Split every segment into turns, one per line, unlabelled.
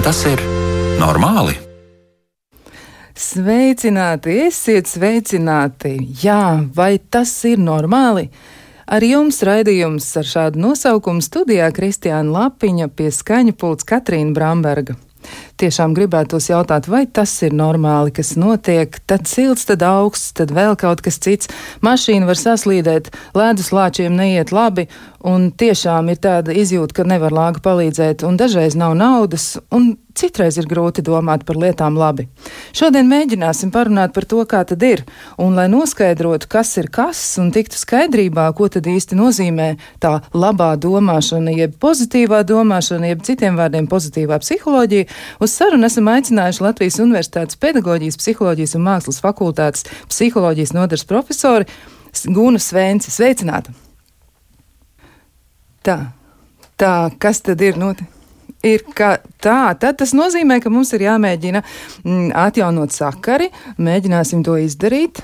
Vai tas ir normāli?
Sveicināti, esiet sveicināti! Jā, vai tas ir normāli? Ar jums raidījums ar šādu nosaukumu studijā Kristiāna Lapiņa pie skaņa pults Katrīna Bramberga. Tiešām gribētos jautāt, vai tas ir normāli, kas notiek, tad silts, tad augsts, tad vēl kaut kas cits. Mašīna var saslīdēt, ledus lāčiem neiet labi, un tiešām ir tāda izjūta, ka nevar lāga palīdzēt, un dažreiz nav naudas, un citreiz ir grūti domāt par lietām labi. Šodien mēģināsim parunāt par to, kā tad ir, un lai noskaidrotu, kas ir kas, un tiktu skaidrībā, ko tad īsti nozīmē tā labā domāšana, jeb pozitīvā domāšana, jeb citiem vārdiem pozitīvā psiholoģija, uz sarunu esam aicinājuši Latvijas Universitātes pedagoģijas, psiholoģijas un mākslas fakultātes psiholoģijas nodaļas profesori Gunu Svēnci. Sveicināta! Tā, tā, kas tad ir noticis? Ir, ka tā, tad tas nozīmē, ka mums ir jāmēģina mm, atjaunot sakari, mēģināsim to izdarīt.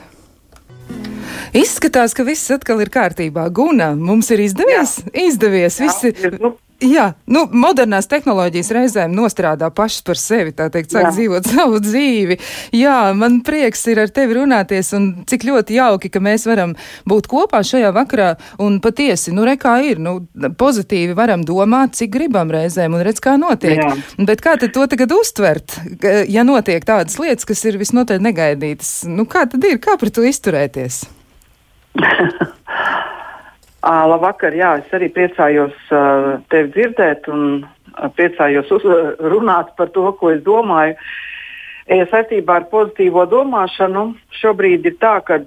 Izskatās, ka viss atkal ir kārtībā. Guna, mums ir izdevies? Jā. Izdevies. Jā, visi... nu, Jā, nu, modernās tehnoloģijas reizēm nostrādā pašas par sevi, tā teikt, sāk Jā. dzīvot savu dzīvi. Jā, man prieks ir ar tevi runāties, un cik ļoti jauki, ka mēs varam būt kopā šajā vakarā, un patiesi, nu, re kā ir, nu, pozitīvi varam domāt, cik gribam reizēm, un redz, kā notiek. Jā. Bet kā tad to tagad uztvert, ja notiek tādas lietas, kas ir visnotaļ negaidītas? Nu, kā tad ir, kā par to izturēties?
Labvakar, jā, es arī priecājos tevi dzirdēt un priecājos uz, runāt par to, ko es domāju. Saistībā ar pozitīvo domāšanu šobrīd ir tā, ka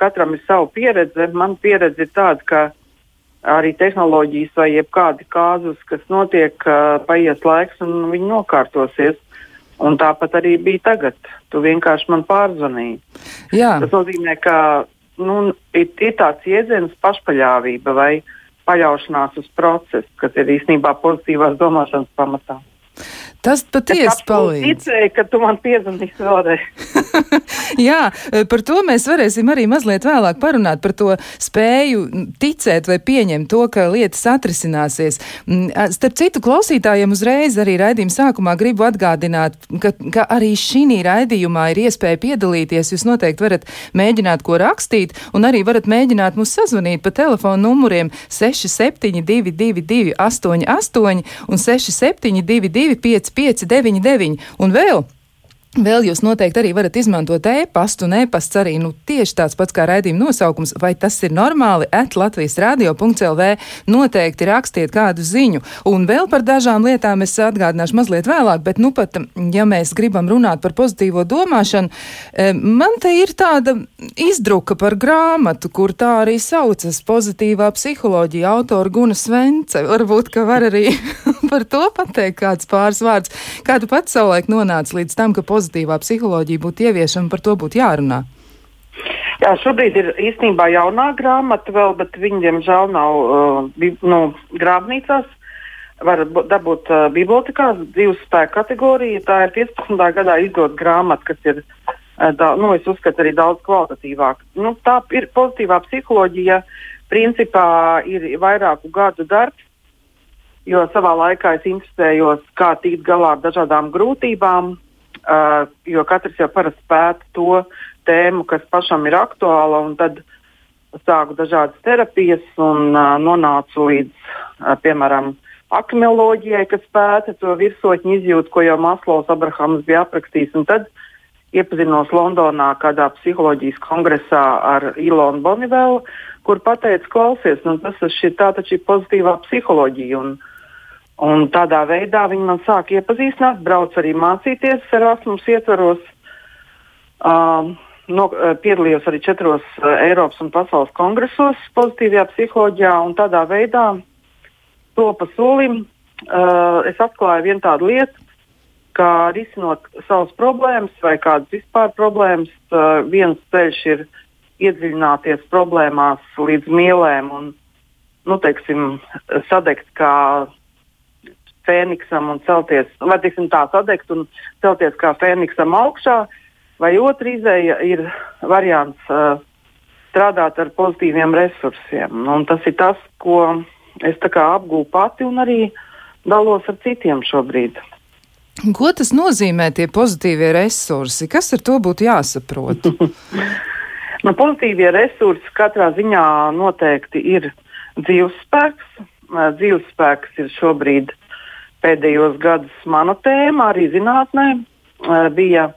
katram ir sava pieredze. Man pieredze ir tāda, ka arī tehnoloģijas vai jebkādi kāzus, kas notiek, paies laiks un viņi nokārtosies. Un tāpat arī bija tagad. Tu vienkārši man pārzvanīji. Jā. Tas nozīmē, ka nu, ir, ir tāds jēdziens pašpaļāvība vai paļaušanās uz procesu, kas ir īstenībā pozitīvās domāšanas pamatā.
Tas patiesi palīdz.
Ticēju, ka tu man piezvanīsi vēlreiz.
Jā, par to mēs varēsim arī mazliet vēlāk parunāt, par to spēju ticēt vai pieņemt to, ka lietas atrisināsies. Mm, starp citu, klausītājiem uzreiz arī raidījuma sākumā gribu atgādināt, ka, ka arī šī raidījumā ir iespēja piedalīties. Jūs noteikti varat mēģināt ko rakstīt, un arī varat mēģināt mūs sazvanīt pa telefonu numuriem 6722 88 un 672 5 599 un vēl Vēl jūs noteikti arī varat izmantot e-pastu, un e-pasts arī nu, tieši tāds pats kā raidījuma nosaukums, vai tas ir normāli, at Latvijas radio.lv noteikti rakstiet kādu ziņu. Un vēl par dažām lietām es atgādināšu mazliet vēlāk, bet nu pat, ja mēs gribam runāt par pozitīvo domāšanu, e, man te ir tāda izdruka par grāmatu, kur tā arī saucas pozitīvā psiholoģija, autora Guna Svence. Varbūt, ka var arī par to pateikt kāds pāris vārds. Kā tu pats savulaik nonāci līdz tam, ka pozitīvā psiholoģija būtu ieviešama, par to būtu jārunā.
Jā, šobrīd ir īstenībā jaunā grāmata, vēl, bet viņa, diemžēl, nav uh, nu, grāmatnīcās. Var dabūt uh, bibliotekās divas spēku kategoriju. Tā ir 15. gadā izdota grāmata, kas ir, uh, da, nu, es uzskatu, arī daudz kvalitatīvāka. Nu, tā ir pozitīvā psiholoģija. Principā ir vairāku gadu darbs, jo savā laikā es interesējos, kā tikt galā ar dažādām grūtībām, uh, jo katrs jau parasti pēta to tēmu, kas pašam ir aktuāla, un tad sāku dažādas terapijas un uh, nonācu līdz, uh, piemēram, akmeoloģijai, kas pēta to virsotņu izjūtu, ko jau Maslovs Abrahams bija aprakstījis. Tad iepazinos Londonā kādā psiholoģijas kongresā ar Ilonu Bonivelu, kur pateica, klausies, nu, tas ir tā taču ir pozitīvā psiholoģija. Un, uh, Un tādā veidā viņi man sāka iepazīstināt, brauc arī mācīties Erasmus ietvaros. Um, no, piedalījos arī četros Eiropas un pasaules kongresos pozitīvajā psiholoģijā, un tādā veidā to pa solim uh, es atklāju vienu tādu lietu, ka risinot savas problēmas vai kādas vispār problēmas, uh, viens ceļš ir iedziļināties problēmās līdz mielēm un, nu, teiksim, sadegt kā fēniksam un celties, vai tiksim, tā sadegt un celties kā fēniksam augšā, vai otra izēja ir variants uh, strādāt ar pozitīviem resursiem. Un tas ir tas, ko es apgūstu pati un arī dalos ar citiem šobrīd.
Ko tas nozīmē, tie pozitīvie resursi? Kas ar to būtu jāsaprot?
nu, pozitīvie resursi katrā ziņā noteikti ir dzīvespēks. Dzīvespēks ir šobrīd pēdējos gados mana tēma, arī zinātnē. Bija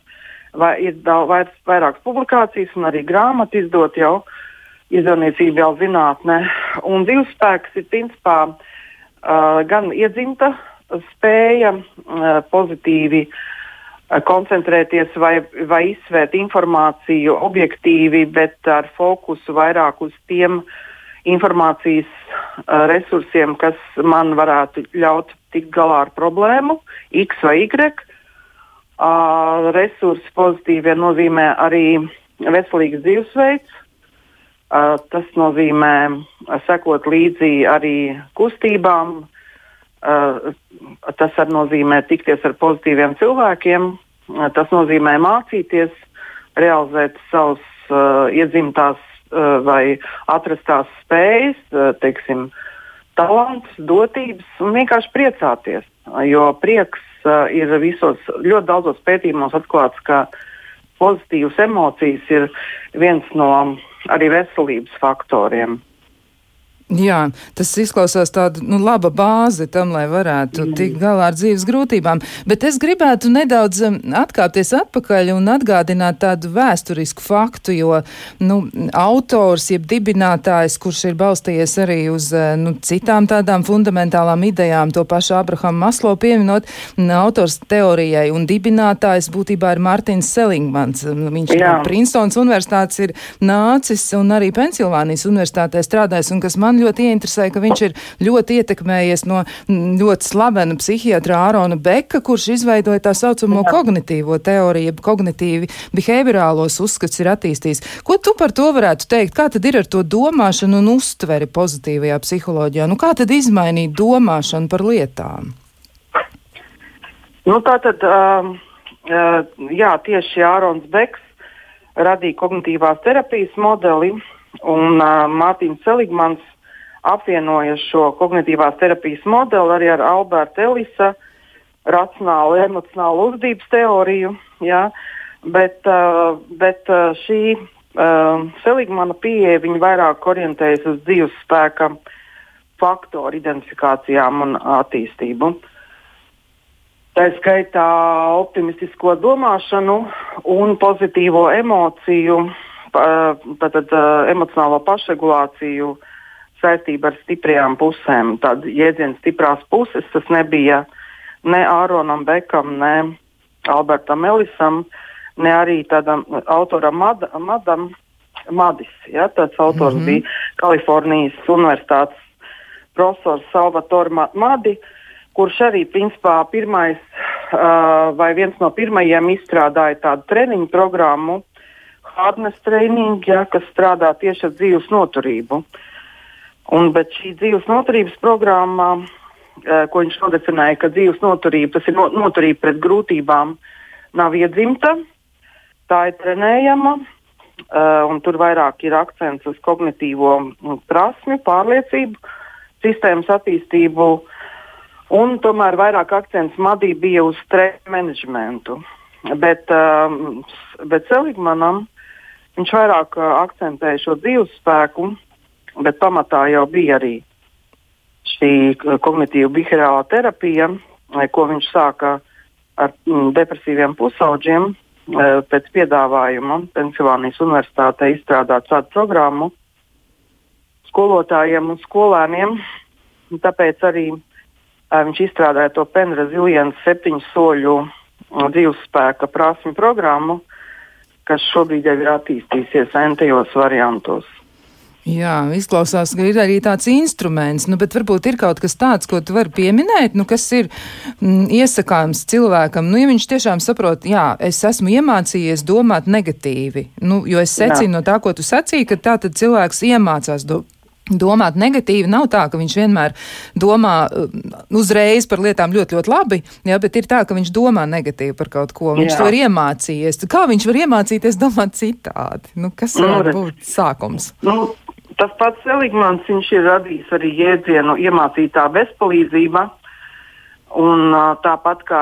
vai, ir daudz, vairākas publikācijas un arī grāmatu izdot jau izdevniecība jau zinātnē. Un dzīvespēks ir principā uh, gan iedzimta spēja uh, pozitīvi uh, koncentrēties vai, vai izsvērt informāciju objektīvi, bet ar fokusu vairāk uz tiem informācijas resursiem, kas man varētu ļaut tikt galā ar problēmu, X vai Y. Uh, resursi pozitīvie nozīmē arī veselīgs dzīvesveids. Uh, tas nozīmē sekot līdzi arī kustībām. Uh, tas arī nozīmē tikties ar pozitīviem cilvēkiem. Tas nozīmē mācīties, realizēt savus uh, iedzimtās vai atrastās spējas, uh, teiksim, talants, dotības un vienkārši priecāties. Jo prieks uh, ir visos ļoti daudzos pētījumos atklāts, ka pozitīvas emocijas ir viens no arī veselības faktoriem.
Jā, tas izklausās tāda nu, laba bāze tam, lai varētu mm. tikt galā ar dzīves grūtībām. Bet es gribētu nedaudz um, atkāpties atpakaļ un atgādināt tādu vēsturisku faktu, jo nu, autors, jeb dibinātājs, kurš ir balstījies arī uz uh, nu, citām tādām fundamentālām idejām, to pašu Abrahamu Maslo pieminot, autors teorijai un dibinātājs būtībā ir Mārtiņš Selingmans. Viņš Jā. no Princetons universitātes ir nācis un arī Pensilvānijas universitātē strādājis un kas man man ļoti ieinteresēja, ka viņš ir ļoti ietekmējies no ļoti slavena psihiatra Ārona Beka, kurš izveidoja tā saucamo Jā. kognitīvo teoriju, kognitīvi behaviorālos uzskats ir attīstījis. Ko tu par to varētu teikt? Kā tad ir ar to domāšanu un uztveri pozitīvajā psiholoģijā? Nu, kā tad izmainīt domāšanu par lietām?
Nu, tā tad, um, uh, jā, tieši Ārons Beks radīja kognitīvās terapijas modeli, un uh, Mārtiņš Seligmans apvienoja šo kognitīvās terapijas modeli arī ar Alberta Elisa racionālu, emocionālu uzvedības teoriju. Ja? Bet, uh, bet uh, šī uh, Seligmana pieeja vairāk orientējas uz dzīves spēka faktoru identifikācijām un attīstību. Tā skaitā optimistisko domāšanu un pozitīvo emociju, tātad emocionālo pašregulāciju, uh, saistība ar stiprajām pusēm. Tad jēdziens stiprās puses tas nebija ne Āronam Bekam, ne Albertam Ellisam, ne arī tādam autoram Mad Madam Madis. Ja, tāds autors mm -hmm. bija Kalifornijas Universitātes profesors Salvatore Madi, kurš arī principā pirmais uh, vai viens no pirmajiem izstrādāja tādu treniņu programmu, hardness training, ja, kas strādā tieši ar dzīves noturību. Uh, Un, bet šī dzīves noturības programma, uh, ko viņš nodefinēja, ka dzīves noturība, tas ir no, noturība pret grūtībām, nav iedzimta, tā ir trenējama. Uh, un tur vairāk ir akcents uz kognitīvo nu, prasmi, pārliecību, sistēmas attīstību, un tomēr vairāk akcents Madī bija uz stresa menedžmentu. Bet, uh, bet Seligmanam viņš vairāk uh, akcentēja šo dzīves spēku, bet pamatā jau bija arī šī kognitīva behaviorālā terapija, ko viņš sāka ar mm, depresīviem pusauģiem. Eh, pēc piedāvājuma Pensilvānijas Universitātē izstrādāt šādu programmu skolotājiem un skolēniem. Tāpēc arī uh, viņš izstrādāja to Penrazilienu septiņu soļu dzīvespēka prasmu programmu, kas šobrīd jau ir attīstījusies entajos variantos.
Jā, izklausās, ka ir arī tāds instruments, nu, bet varbūt ir kaut kas tāds, ko tu vari pieminēt, nu, kas ir mm, iesakāms cilvēkam. Nu, ja viņš tiešām saprot, jā, es esmu iemācījies domāt negatīvi, nu, jo es secinu jā. no tā, ko tu sacīji, ka tā tad cilvēks iemācās domāt domāt negatīvi. Nav tā, ka viņš vienmēr domā uh, uzreiz par lietām ļoti, ļoti labi, jā, bet ir tā, ka viņš domā negatīvi par kaut ko. Viņš jā. to ir iemācījies. Kā viņš var iemācīties domāt citādi? Nu, kas nu, varētu būt sākums?
Nu, Tas pats Seligmans ir radījis arī jēdzienu iemācītā bezpalīdzība. Un, tāpat kā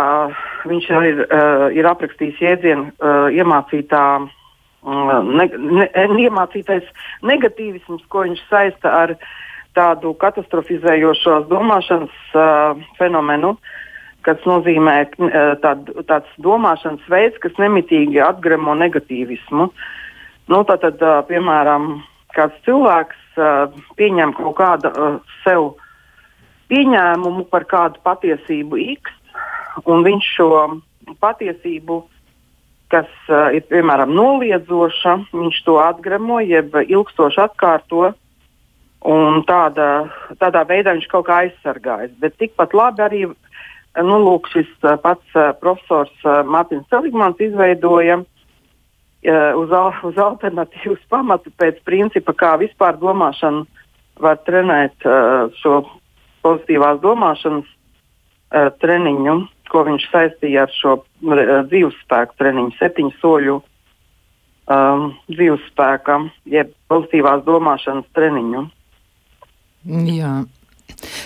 viņš ir, uh, ir aprakstījis jēdzienu iemācītā, ne, ne, iemācītais negatīvisms, ko viņš saista ar tādu katastrofizējošos domāšanas uh, fenomenu, kas nozīmē tād, tāds domāšanas veids, kas nemitīgi atgremo negatīvismu. Nu, tātad, piemēram, kāds cilvēks uh, pieņem kaut kādu uh, sev pieņēmumu par kādu patiesību X, un viņš šo patiesību, kas uh, ir piemēram noliedzoša, viņš to atgremo, jeb ilgstoši atkārto. Un tāda, tādā veidā viņš kaut kā aizsargājas. Bet tikpat labi arī nu, lūk, šis pats uh, profesors uh, Mārtiņš Seligmans izveidoja uh, uz, uz alternatīvas pamatu pēc principa, kā vispār domāšanu var trenēt uh, šo pozitīvās domāšanas uh, treniņu, ko viņš saistīja ar šo uh, dzīvespēku treniņu, septiņu soļu um, dzīvespēka, jeb pozitīvās domāšanas treniņu.
Jā.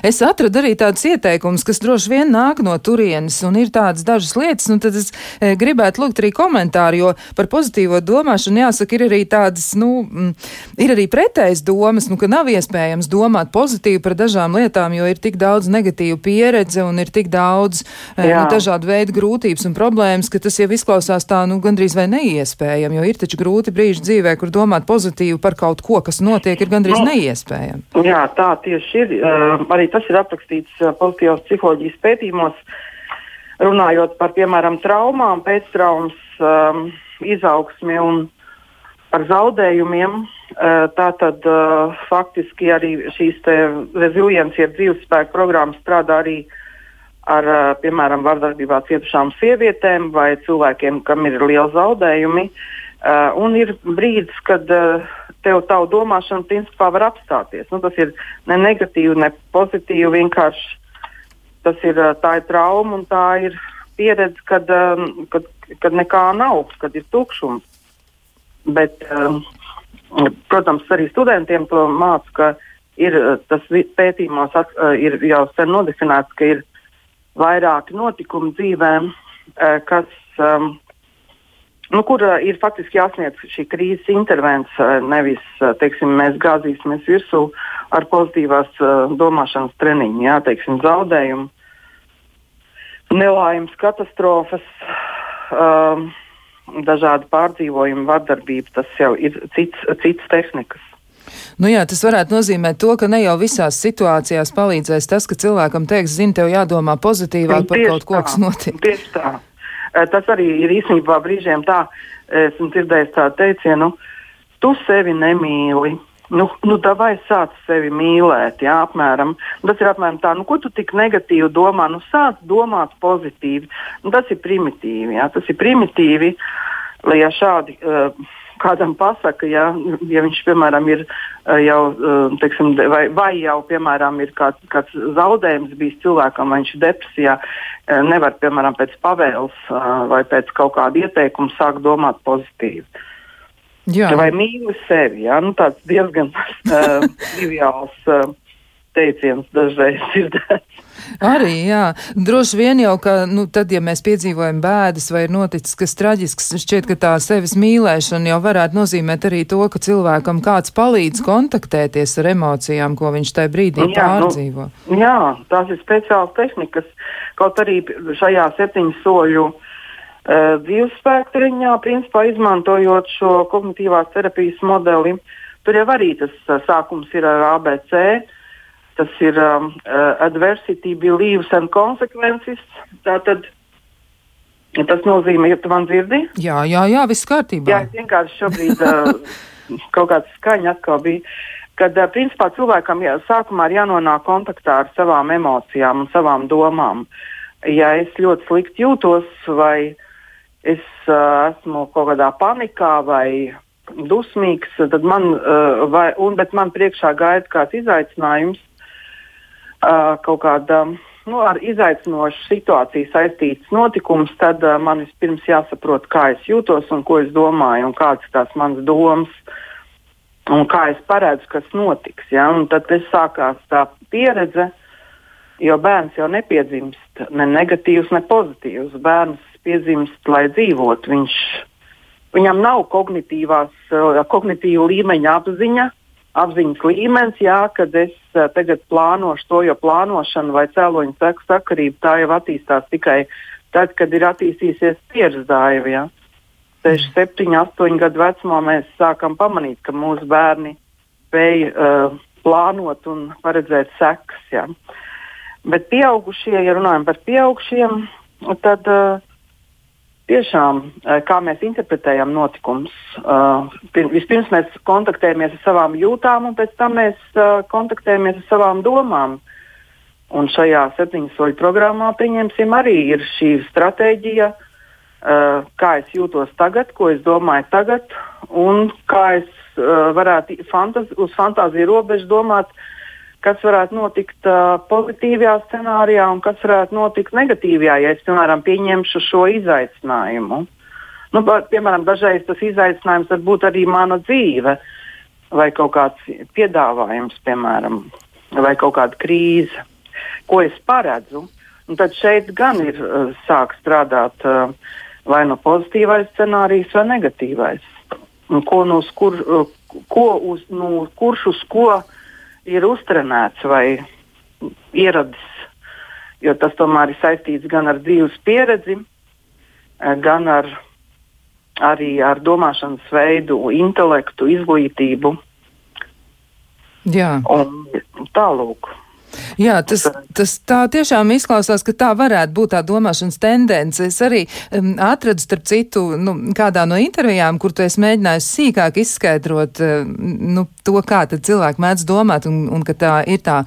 Es atradu arī tādus ieteikumus, kas droši vien nāk no turienes, un ir tādas dažas lietas, un tad es e, gribētu lūgt arī komentāru, jo par pozitīvo domāšanu jāsaka, ir arī tādas, nu, m, ir arī pretējas domas, nu, ka nav iespējams domāt pozitīvi par dažām lietām, jo ir tik daudz negatīvu pieredze un ir tik daudz e, nu, dažādu veidu grūtības un problēmas, ka tas jau izklausās tā, nu, gandrīz vai neiespējami, jo ir taču grūti brīži dzīvē, kur domāt pozitīvi par kaut ko, kas notiek, ir gandrīz nu, neiespējami.
Jā, tā tieši ir. Uh, arī tas ir aprakstīts uh, pozitīvās psiholoģijas pētījumos, runājot par, piemēram, traumām, pēctraumas um, izaugsmi un par zaudējumiem. Uh, Tātad uh, faktiski arī šīs rezilients, jeb dzīvespēka programmas strādā arī ar, uh, piemēram, vardarbībā cietušām sievietēm vai cilvēkiem, kam ir lieli zaudējumi. Uh, un ir brīdis, kad uh, tev tā domāšana principā var apstāties. Nu, tas ir ne negatīvi, ne pozitīvi. Vienkārši tas ir ir trauma un tā ir pieredze, kad, um, kad, kad nekā nav, kad ir tukšums. Bet, um, protams, arī studentiem to māca, ka ir tas pētījumos ir jau sen nodefinēts, ka ir vairāki notikumi dzīvēm, kas um, nu, kur ir faktiski jāsniedz šī krīzes intervence, nevis teiksim, mēs gāzīsimies virsū ar pozitīvās domāšanas treniņu, jā, teiksim, zaudējumu, nelaimes, katastrofas, uh, dažādi pārdzīvojumi, vardarbība. Tas jau ir cits, cits tehnikas.
Nu jā, tas varētu nozīmēt to, ka ne jau visās situācijās palīdzēs tas, ka cilvēkam teiks, zini, tev jādomā pozitīvāk par kaut ko, kas notiek.
Tieši tā. Eh, tas arī ir īstenībā brīžiem tā, esmu dzirdējis tādu teicienu, tu sevi nemīli. Nu, nu vai sāc sevi mīlēt, jā, apmēram. Tas ir apmēram tā, nu, ko tu tik negatīvi domā, nu, sāc domāt pozitīvi. Nu, tas ir primitīvi, jā, tas ir primitīvi, lai ja šādi. Uh, kādam pasaka, ja, ja viņš, piemēram, ir eh, jau, eh, teiksim, vai, vai jau, piemēram, ir kāds, kāds zaudējums bijis cilvēkam, vai viņš ir depresijā, eh, nevar, piemēram, pēc pavēles vai pēc kaut kāda ieteikuma sākt domāt pozitīvi. Jā. Vai mīli sevi? Ja? Nu, tāds diezgan uh, triviāls uh, teiciens dažreiz dzirdēts.
Arī, jā. Droši vien jau, ka, nu, tad, ja mēs piedzīvojam bēdas vai ir noticis kas traģisks, šķiet, ka tā sevis mīlēšana jau varētu nozīmēt arī to, ka cilvēkam kāds palīdz kontaktēties ar emocijām, ko viņš tajā brīdī jā, pārdzīvo.
Nu, jā, tās ir speciālas tehnikas, kaut arī šajā septiņu soļu uh, dzīvespēku triņā, principā izmantojot šo kognitīvās terapijas modeli. Tur jau arī tas uh, sākums ir ar ABC. Tas ir um, uh, adversity, beliefs and consequences. Tātad tas nozīmē, ja tu man dzirdi?
Jā, jā, jā, viss kārtībā.
Jā, vienkārši šobrīd uh, kaut kāda skaņa atkal bija. Kad uh, principā cilvēkam jā, sākumā ir jānonāk kontaktā ar savām emocijām un savām domām. Ja es ļoti slikti jūtos, vai es uh, esmu kaut kādā panikā vai dusmīgs, tad man, uh, vai, un, man priekšā gaida kāds izaicinājums, uh, kaut kāda nu, ar izaicinošu situāciju saistīts notikums, tad uh, man vispirms jāsaprot, kā es jūtos un ko es domāju, un kādas ir tās manas domas, un kā es paredzu, kas notiks. Ja? Un tad sākās tā pieredze, Jo bērns jau nepiedzimst ne negatīvs, ne pozitīvs. Bērns piedzimst, lai dzīvotu. Viņam nav kognitīva līmeņa apziņa, apziņas līmenis, jā, kad es tagad plānošu to, jo plānošana vai cēloņu seku sakarība tā jau attīstās tikai tad, kad ir attīstījusies pieredzēja. 6, 7, 8 gadu vecumā mēs sākam pamanīt, ka mūsu bērni spēj uh, plānot un paredzēt sekas. Ja. Bet pieaugušie, ja runājam par pieaugušiem, tad uh, tiešām uh, kā mēs interpretējam notikumus. Uh, vispirms mēs kontaktējamies ar savām jūtām, un pēc tam mēs uh, kontaktējamies ar savām domām. Un šajā septiņu soļu programmā, pieņemsim, arī ir šī stratēģija, uh, kā es jūtos tagad, ko es domāju tagad, un kā es uh, varētu fantaz uz fantāziju robežu domāt, kas varētu notikt uh, pozitīvajā scenārijā un kas varētu notikt negatīvajā, ja es, piemēram, pieņemšu šo izaicinājumu. Nu, ba, piemēram, dažreiz tas izaicinājums var būt arī mana dzīve, vai kaut kāds piedāvājums, piemēram, vai kaut kāda krīze, ko es paredzu. Un tad šeit gan ir uh, sāk strādāt uh, vai nu no pozitīvais scenārijs, vai negatīvais ko, nu, kur, ko uz, nu, kurš uz ko ir uztrenēts vai ieradis. Jo tas tomēr ir saistīts gan ar dzīves pieredzi, gan ar, arī ar domāšanas veidu, intelektu, izglītību.
Jā.
Un tālūk.
Jā, tas, tas tā tiešām izklausās, ka tā varētu būt tā domāšanas tendence. Es arī um, atradu, starp citu, nu, kādā no intervijām, kur tu esi mēģinājis sīkāk izskaidrot uh, nu, to, kā cilvēki mēdz domāt, un, un ka tā ir tā,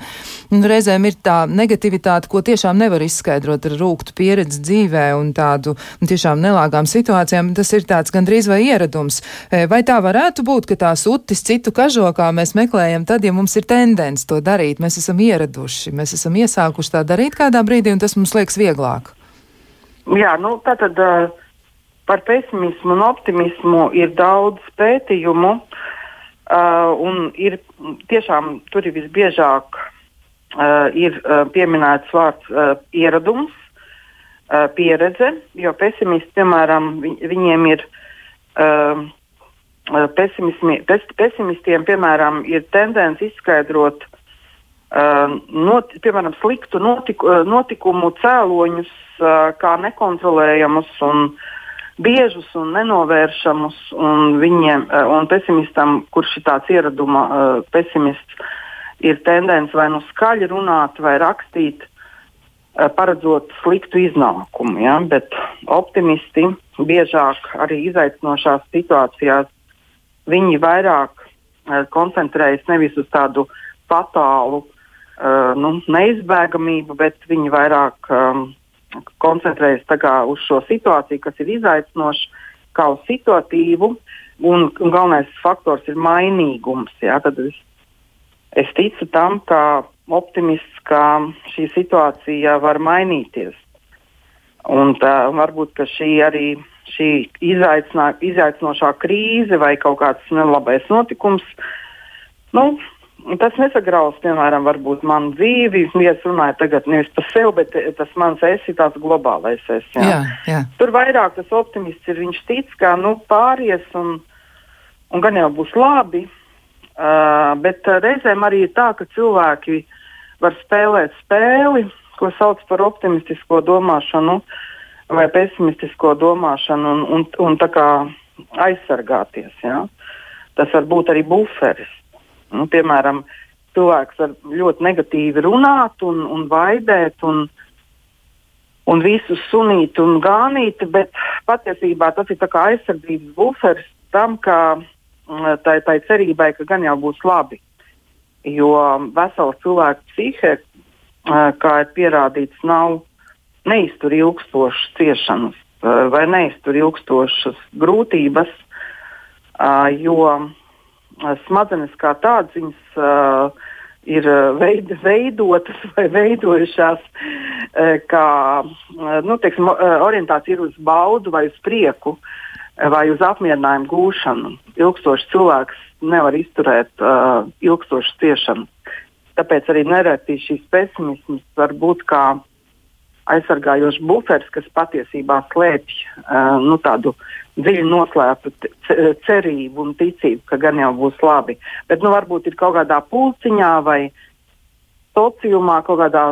nu, reizēm ir tā negativitāte, ko tiešām nevar izskaidrot ar rūktu pieredzi dzīvē un tādu un tiešām nelāgām situācijām. Tas ir tāds gandrīz vai ieradums. E, vai tā varētu būt, ka tās utis citu kažokā mēs meklējam tad, ja mums ir tendence to darīt, mēs esam ieraduši? Darījuši. Mēs esam iesākuši tā darīt kādā brīdī, un tas mums liekas vieglāk.
Jā, nu, tā tad uh, par pesimismu un optimismu ir daudz pētījumu, uh, un ir tiešām tur ir visbiežāk uh, ir uh, pieminēts vārds uh, ieradums, uh, pieredze, jo pesimisti, piemēram, viņ, viņiem ir. Uh, Pes, pesimistiem, piemēram, ir tendence izskaidrot not, piemēram, sliktu notiku, uh, notikumu cēloņus uh, kā nekontrolējamus un biežus un nenovēršamus. Un, viņiem, un pesimistam, kurš ir tāds ieraduma pesimists, ir tendence vai nu skaļi runāt, vai rakstīt, paredzot sliktu iznākumu. Ja? Bet optimisti biežāk arī izaicinošās situācijās viņi vairāk koncentrējas nevis uz tādu fatālu uh, nu, neizbēgamību, bet viņi vairāk um, koncentrējas uz šo situāciju, kas ir izaicinoša, kā uz situatīvu. Un, un galvenais faktors ir mainīgums. Jā, tad es, es ticu tam, ka optimists, ka šī situācija var mainīties. Un tā, varbūt šī arī šī izaicinošā krīze vai kaut kāds nelabais notikums nu, Tas nesagraus, piemēram, manu dzīvi. Es runāju tagad nevis par sevi, bet tas mans es ir tāds globālais es. Jā. Jā, jā. Tur vairāk tas optimists ir. Viņš tic, ka nu, pāries un, un gan jau būs labi. Uh, bet reizēm arī ir tā, ka cilvēki var spēlēt spēli, ko sauc par optimistisko domāšanu vai pesimistisko domāšanu, un, un, un tā kā aizsargāties. Ja? Tas var būt arī buferis. Nu, piemēram, cilvēks var ļoti negatīvi runāt un, un vaidēt un, un visus sunīt un gānīt, bet patiesībā tas ir aizsardzības buferis tam, ka mm, tai, tai cerībai, ka gan jau būs labi. Jo vesela cilvēka psihe, kā ir pierādīts, nav neiztur ilgstošas ciešanas vai neiztur ilgstošas grūtības, jo smadzenes kā tādas, viņas uh, ir veid, veidotas vai veidojušās, uh, kā nu, teiksim, orientācija uz baudu vai uz prieku vai uz apmierinājumu gūšanu. Ilgstošs cilvēks nevar izturēt uh, ilgstošu ciešanu. Tāpēc arī nereti šis pesimisms var būt kā aizsargājošs buferis, kas patiesībā slēpj uh, nu, tādu dziļi noslēptu cerību un ticību, ka gan jau būs labi. Bet nu, varbūt ir kaut kādā pulciņā vai sociumā, kaut kādā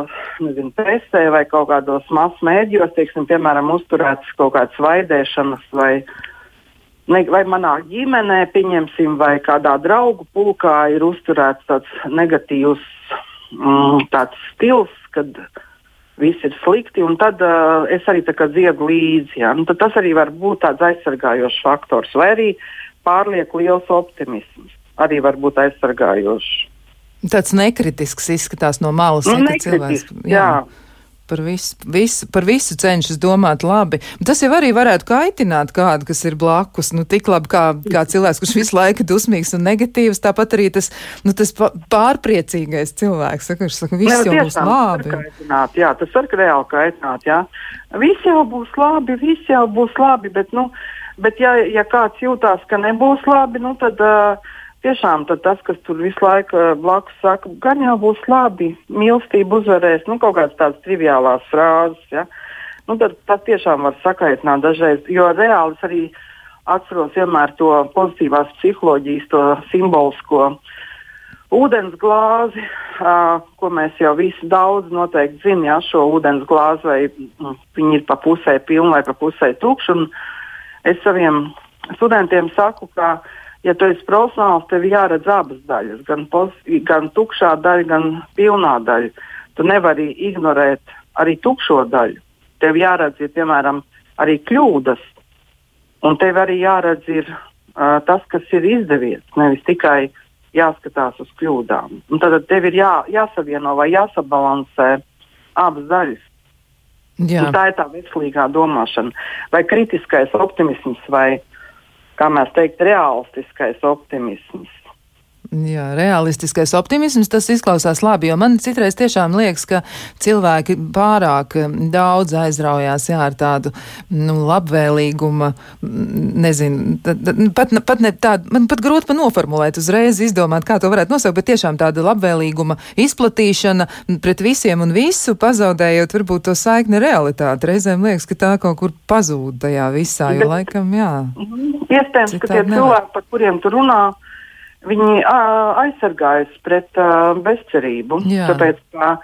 nezinu, presē vai kaut kādos masu mēdījos, teiksim, piemēram, uzturētas kaut kādas vaidēšanas vai, ne, vai manā ģimenē, pieņemsim, vai kādā draugu pulkā ir uzturēts tāds negatīvs mm, tāds stils, kad viss ir slikti, un tad uh, es arī dziedu līdzi. Ja? Nu, tas arī var būt tāds aizsargājošs faktors, vai arī pārlieku liels optimisms arī var būt aizsargājošs.
Tāds nekritisks izskatās no malas.
Nu, nekritisks, jā. jā
par visu, visu, par visu cenšas domāt labi. Tas jau arī varētu kaitināt kādu, kas ir blakus. Nu, tik labi kā, kā cilvēks, kurš visu laiku dusmīgs un negatīvs, tāpat arī tas, nu, tas pārpriecīgais cilvēks, kurš saka, viss jau būs labi.
Kaitināt, jā, tas var reāli kaitināt, jā. Viss jau būs labi, viss jau būs labi, bet, nu, bet ja, ja kāds jūtās, ka nebūs labi, nu, tad. Uh, tiešām tas, kas tur visu laiku uh, blakus saka, gan jau būs labi, mīlestība uzvarēs, nu, kaut kādas tādas triviālās frāzes. Ja? Nu, tad, tas tiešām var sakaitināt dažreiz, jo reāli es arī atceros vienmēr to pozitīvās psiholoģijas, to simbolisko ūdens glāzi, uh, ko mēs jau visi daudz noteikti zinām, ja šo ūdens glāzi, vai mm, viņi ir pa pusē pilni vai pa pusē tukši. Es saviem studentiem saku, ka uh, ja tu esi profesionāls, tev jāredz abas daļas, gan, pos, gan tukšā daļa, gan pilnā daļa. Tu nevari ignorēt arī tukšo daļu. Tev jāredz, ir, piemēram, arī kļūdas, un tev arī jāredz ir, uh, tas, kas ir izdevies, nevis tikai jāskatās uz kļūdām. Un tad tev ir jā, jāsavieno vai jāsabalansē abas daļas. Jā. Un tā ir tā veselīgā domāšana, vai kritiskais optimisms, vai kā mēs teiktu, realistiskais optimisms.
Jā, realistiskais optimisms, tas izklausās labi, jo man citreiz tiešām liekas, ka cilvēki pārāk daudz aizraujās jā, ar tādu nu, labvēlīguma, nezinu, pat, pat ne tādu, man pat grūti pa noformulēt, uzreiz izdomāt, kā to varētu nosaukt, bet tiešām tāda labvēlīguma izplatīšana pret visiem un visu, pazaudējot varbūt to saikni realitāti. Reizēm liekas, ka tā kaut kur pazūd tajā visā, jo bet, laikam, jā.
Iespējams, ka tie cilvēki, par kuriem tu runā, viņi aizsargājas pret uh, bezcerību. Jā. Tāpēc ka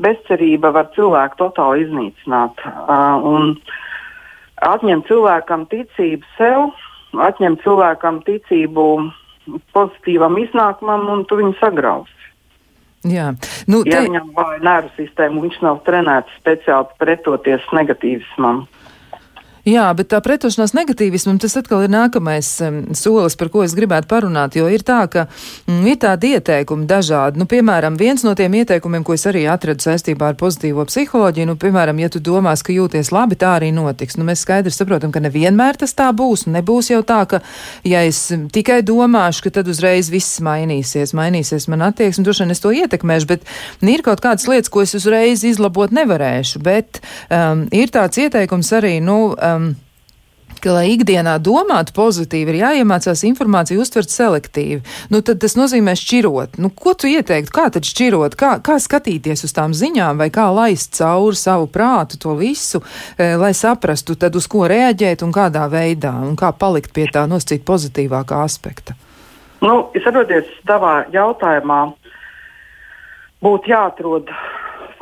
bezcerība var cilvēku totāli iznīcināt uh, un atņemt cilvēkam ticību sev, atņemt cilvēkam ticību pozitīvam iznākumam, un tu viņu sagrausi.
Jā, nu,
te... ja viņam vāja nervu sistēmu, viņš nav trenēts speciāli pretoties negatīvismam.
Jā, bet tā pretošanās negatīvismam tas atkal ir nākamais um, solis, par ko es gribētu parunāt, jo ir tā, ka mm, ir tādi ieteikumi dažādi. Nu, piemēram, viens no tiem ieteikumiem, ko es arī atradu saistībā ar pozitīvo psiholoģiju, nu, piemēram, ja tu domās, ka jūties labi, tā arī notiks. Nu, mēs skaidri saprotam, ka nevienmēr tas tā būs, nebūs jau tā, ka, ja es tikai domāšu, ka tad uzreiz viss mainīsies, mainīsies man attieksme, droši vien es to ietekmēšu, bet ir kaut kādas lietas, ko es uzreiz izlabot nevarēšu, bet um, ir tāds ieteikums arī, nu, um, um, ka, lai ikdienā domātu pozitīvi, ir jāiemācās informāciju uztvert selektīvi. Nu, tad tas nozīmē šķirot. Nu, ko tu ieteiktu? Kā tad šķirot? Kā, kā skatīties uz tām ziņām, vai kā laist cauri savu prātu to visu, e, lai saprastu, tad uz ko reaģēt un kādā veidā, un kā palikt pie tā noscīt pozitīvākā aspekta?
Nu, es atbildēju tavā jautājumā, būtu jāatrod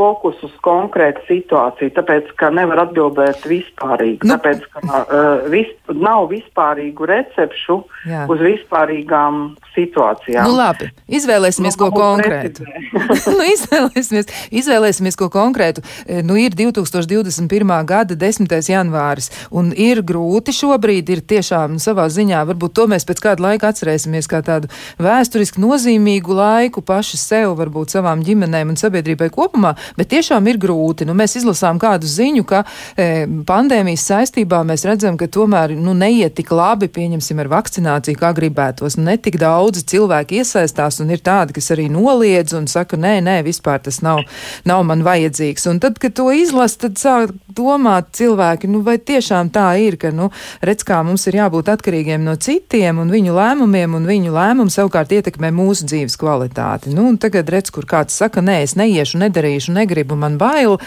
fokus uz konkrētu situāciju, tāpēc, ka nevar atbildēt vispārīgi. Nu. Tāpēc, ka uh, vis, nav vispārīgu recepšu Jā. uz vispārīgām situācijām.
Nu, labi, izvēlēsimies nu, ko konkrētu. nu, izvēlēsimies, izvēlēsimies ko konkrētu. E, nu, ir 2021. gada 10. janvāris, un ir grūti šobrīd, ir tiešām savā ziņā, varbūt to mēs pēc kāda laika atcerēsimies kā tādu vēsturiski nozīmīgu laiku paši sev, varbūt savām ģimenēm un sabiedrībai kopumā, bet tiešām ir grūti. Nu, mēs izlasām kādu ziņu, ka e, pandēmijas saistībā mēs redzam, ka tomēr nu, neiet tik labi, pieņemsim, ar vakcināciju, kā gribētos. Ne tik daudzi cilvēki iesaistās, un ir tādi, kas arī noliedz un saka, nē, nē, vispār tas nav, nav man vajadzīgs. Un tad, kad to izlas, tad sāk domāt cilvēki, nu, vai tiešām tā ir, ka, nu, redz, kā mums ir jābūt atkarīgiem no citiem un viņu lēmumiem, un viņu lēmumu savukārt ietekmē mūsu dzīves kvalitāti. Nu, un tagad redz, kur kāds saka, nē, es neiešu, nedarīšu, negribu, man bail,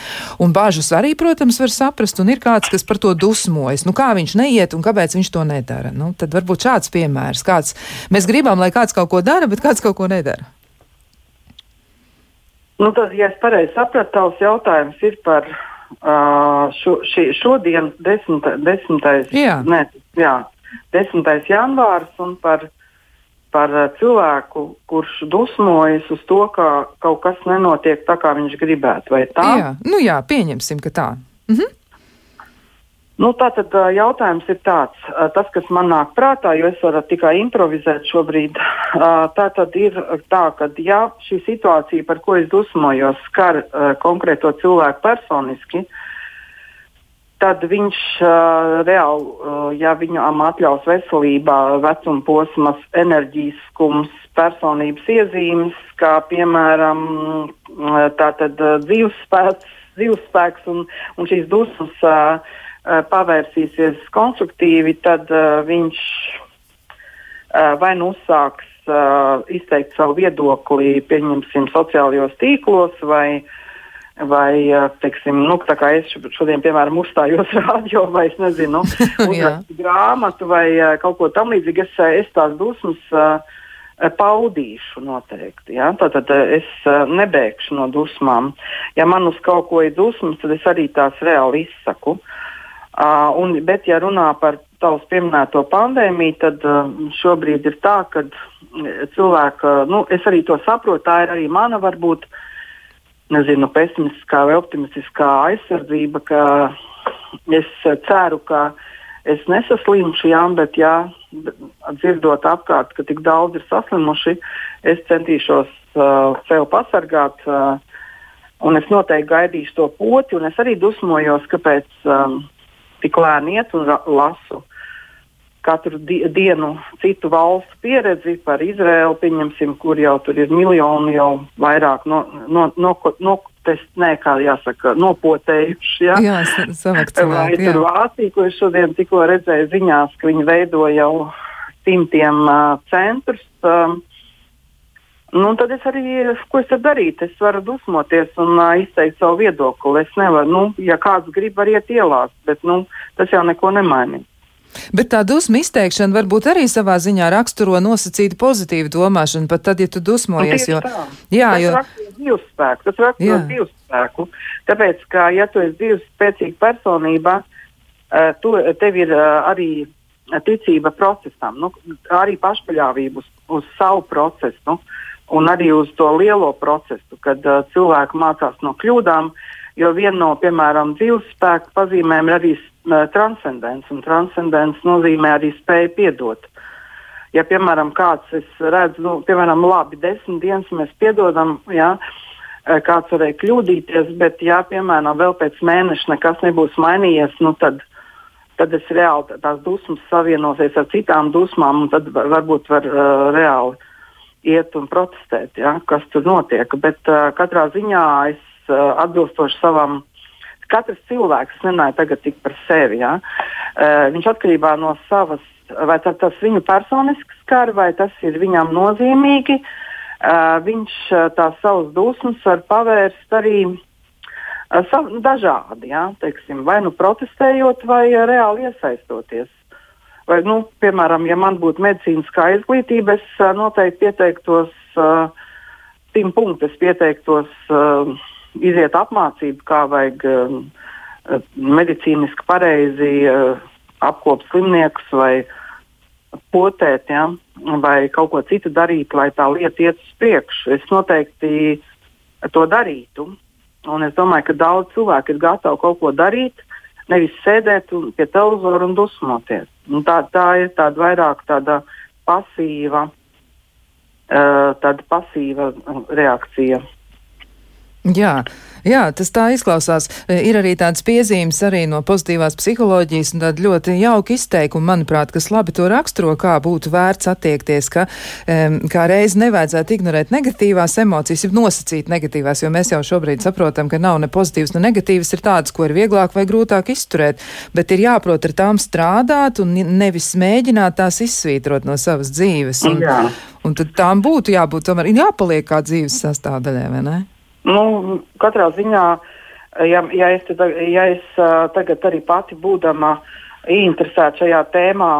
un bāžas arī, protams, var saprast, un ir kāds, kas par to dusmojas. Nu, kā viņš neiet un kāpēc viņš to nedara? Nu, tad varbūt šāds piemērs. Kāds, mēs gribam, lai kāds kaut ko dara, bet kāds kaut ko nedara.
Nu, tad, ja es pareizi sapratu, tavs jautājums ir par uh, šo, šī, šodien, 10. 10.
Jā.
Ne, jā, 10. janvārs, un par, par cilvēku, kurš dusmojas uz to, ka kaut kas nenotiek tā, kā viņš gribētu. Vai tā?
Jā, nu jā, pieņemsim, ka tā. Mhm.
Nu, tātad jautājums ir tāds, tas, kas man nāk prātā, jo es varu tikai improvizēt šobrīd. Tā tad ir tā, ka ja šī situācija, par ko es dusmojos, skar konkrēto cilvēku personiski, tad viņš reāli, ja viņam atļaus veselībā, vecuma posmas, enerģiskums, personības iezīmes, kā piemēram tātad, dzīvespēks, dzīvespēks un, un šīs dusmas Uh, pavērsīsies konstruktīvi, tad uh, viņš uh, vai nu uzsāks uh, izteikt savu viedokli, pieņemsim, sociālajos tīklos, vai, vai uh, teiksim, nu, tā kā es šodien, piemēram, uzstājos radio, vai es nezinu, uzrakstu grāmatu vai uh, kaut ko tamlīdzīgu, es, es tās dusmas. Uh, paudīšu noteikti. Ja? Tātad es nebēgšu no dusmām. Ja man uz kaut ko ir dusmas, tad es arī tās reāli izsaku. Uh, Uh, un, bet, ja runā par tavs pieminēto pandēmiju, tad uh, šobrīd ir tā, ka cilvēka, nu, es arī to saprotu, tā ir arī mana varbūt, nezinu, pesimistiskā vai optimistiskā aizsardzība, ka es ceru, ka es nesaslimšu, jā, bet, jā, dzirdot apkārt, ka tik daudz ir saslimuši, es centīšos uh, sev pasargāt. Uh, Un es noteikti gaidīšu to poti, un es arī dusmojos, kāpēc um, tik lēni iet un lasu katru di dienu citu valstu pieredzi par Izraēlu, pieņemsim, kur jau tur ir miljoni jau vairāk no, no, no, no test, nē, kā jāsaka, nopotējuši. Ja?
Jā, savakcināt.
Vai tur Vācija, ko es šodien tikko redzēju ziņās, ka viņi veido jau simtiem uh, centrus. Um, Nu, tad es arī, ko es varu darīt? Es varu dusmoties un uh, izteikt savu viedokli. Es nevaru, nu, ja kāds grib, var iet ielās, bet nu, tas jau neko nemainīs.
Bet tā dusmu izteikšana varbūt arī savā ziņā raksturo nosacītu pozitīvu domāšanu, pat tad, ja tu dusmojies. Jo,
tā. jā, tas jo... raksturo dzīvespēku. Tas raksturo dzīvespēku. Tāpēc, ka, ja tu esi dzīves spēcīga personība, uh, tu, tev ir uh, arī ticība procesam, nu, arī pašpaļāvība uz, uz savu procesu. Nu, un arī uz to lielo procesu, kad uh, cilvēki mācās no kļūdām. Jo viena no, piemēram, dzīves spēka pazīmēm ir arī uh, transcendence, un transcendence nozīmē arī spēju piedot. Ja, piemēram, kāds redz, nu, piemēram, labi, desmit dienas mēs piedodam, ja, uh, kāds varēja kļūdīties, bet, ja, piemēram, vēl pēc mēneša nekas nebūs mainījies, nu, tad, tad es reāli tās dusmas savienosies ar citām dusmām, un tad varbūt var uh, reāli iet un protestēt, ja, kas tur notiek. Bet uh, katrā ziņā es uh, atbilstoši savam. Katrs cilvēks runāja tagad tik par sevi. Ja? Uh, viņš atkarībā no savas, vai tā, tas viņu personiski skar, vai tas ir viņam nozīmīgi, uh, viņš uh, tās savas dusmas var pavērst arī uh, sav, dažādi. Ja? Teiksim, vai nu protestējot, vai uh, reāli iesaistoties. Vai, nu, piemēram, ja man būtu medicīniskā izglītība, es uh, noteikti pieteiktos uh, tim punktus, pieteiktos uh, iziet apmācību, kā vajag uh, medicīniski pareizi uh, apkopot slimniekus vai potēt, ja, vai kaut ko citu darīt, lai tā lieta iet uz priekšu. Es noteikti to darītu. Un es domāju, ka daudz cilvēku ir gatavi kaut ko darīt, nevis sēdēt pie televizora un dusmoties. Un tā, tā ir tāda vairāk tāda pasīva, uh, tāda pasīva reakcija.
Jā. Jā, tas tā izklausās. E, ir arī tādas piezīmes arī no pozitīvās psiholoģijas un tāda ļoti jauka izteikuma, manuprāt, kas labi to raksturo, kā būtu vērts attiekties, ka um, kā reiz nevajadzētu ignorēt negatīvās emocijas, jau nosacīt negatīvās, jo mēs jau šobrīd saprotam, ka nav ne pozitīvas, ne negatīvas, ir tādas, ko ir vieglāk vai grūtāk izturēt, bet ir jāprot ar tām strādāt un nevis mēģināt tās izsvītrot no savas dzīves. Un, un tad tām būtu jābūt tomēr, jāpaliek kā dzīves sastāvdaļai, vai ne?
Nu, katrā ziņā, ja, ja es, te, ja es tagad arī pati būdama ieinteresēta šajā tēmā,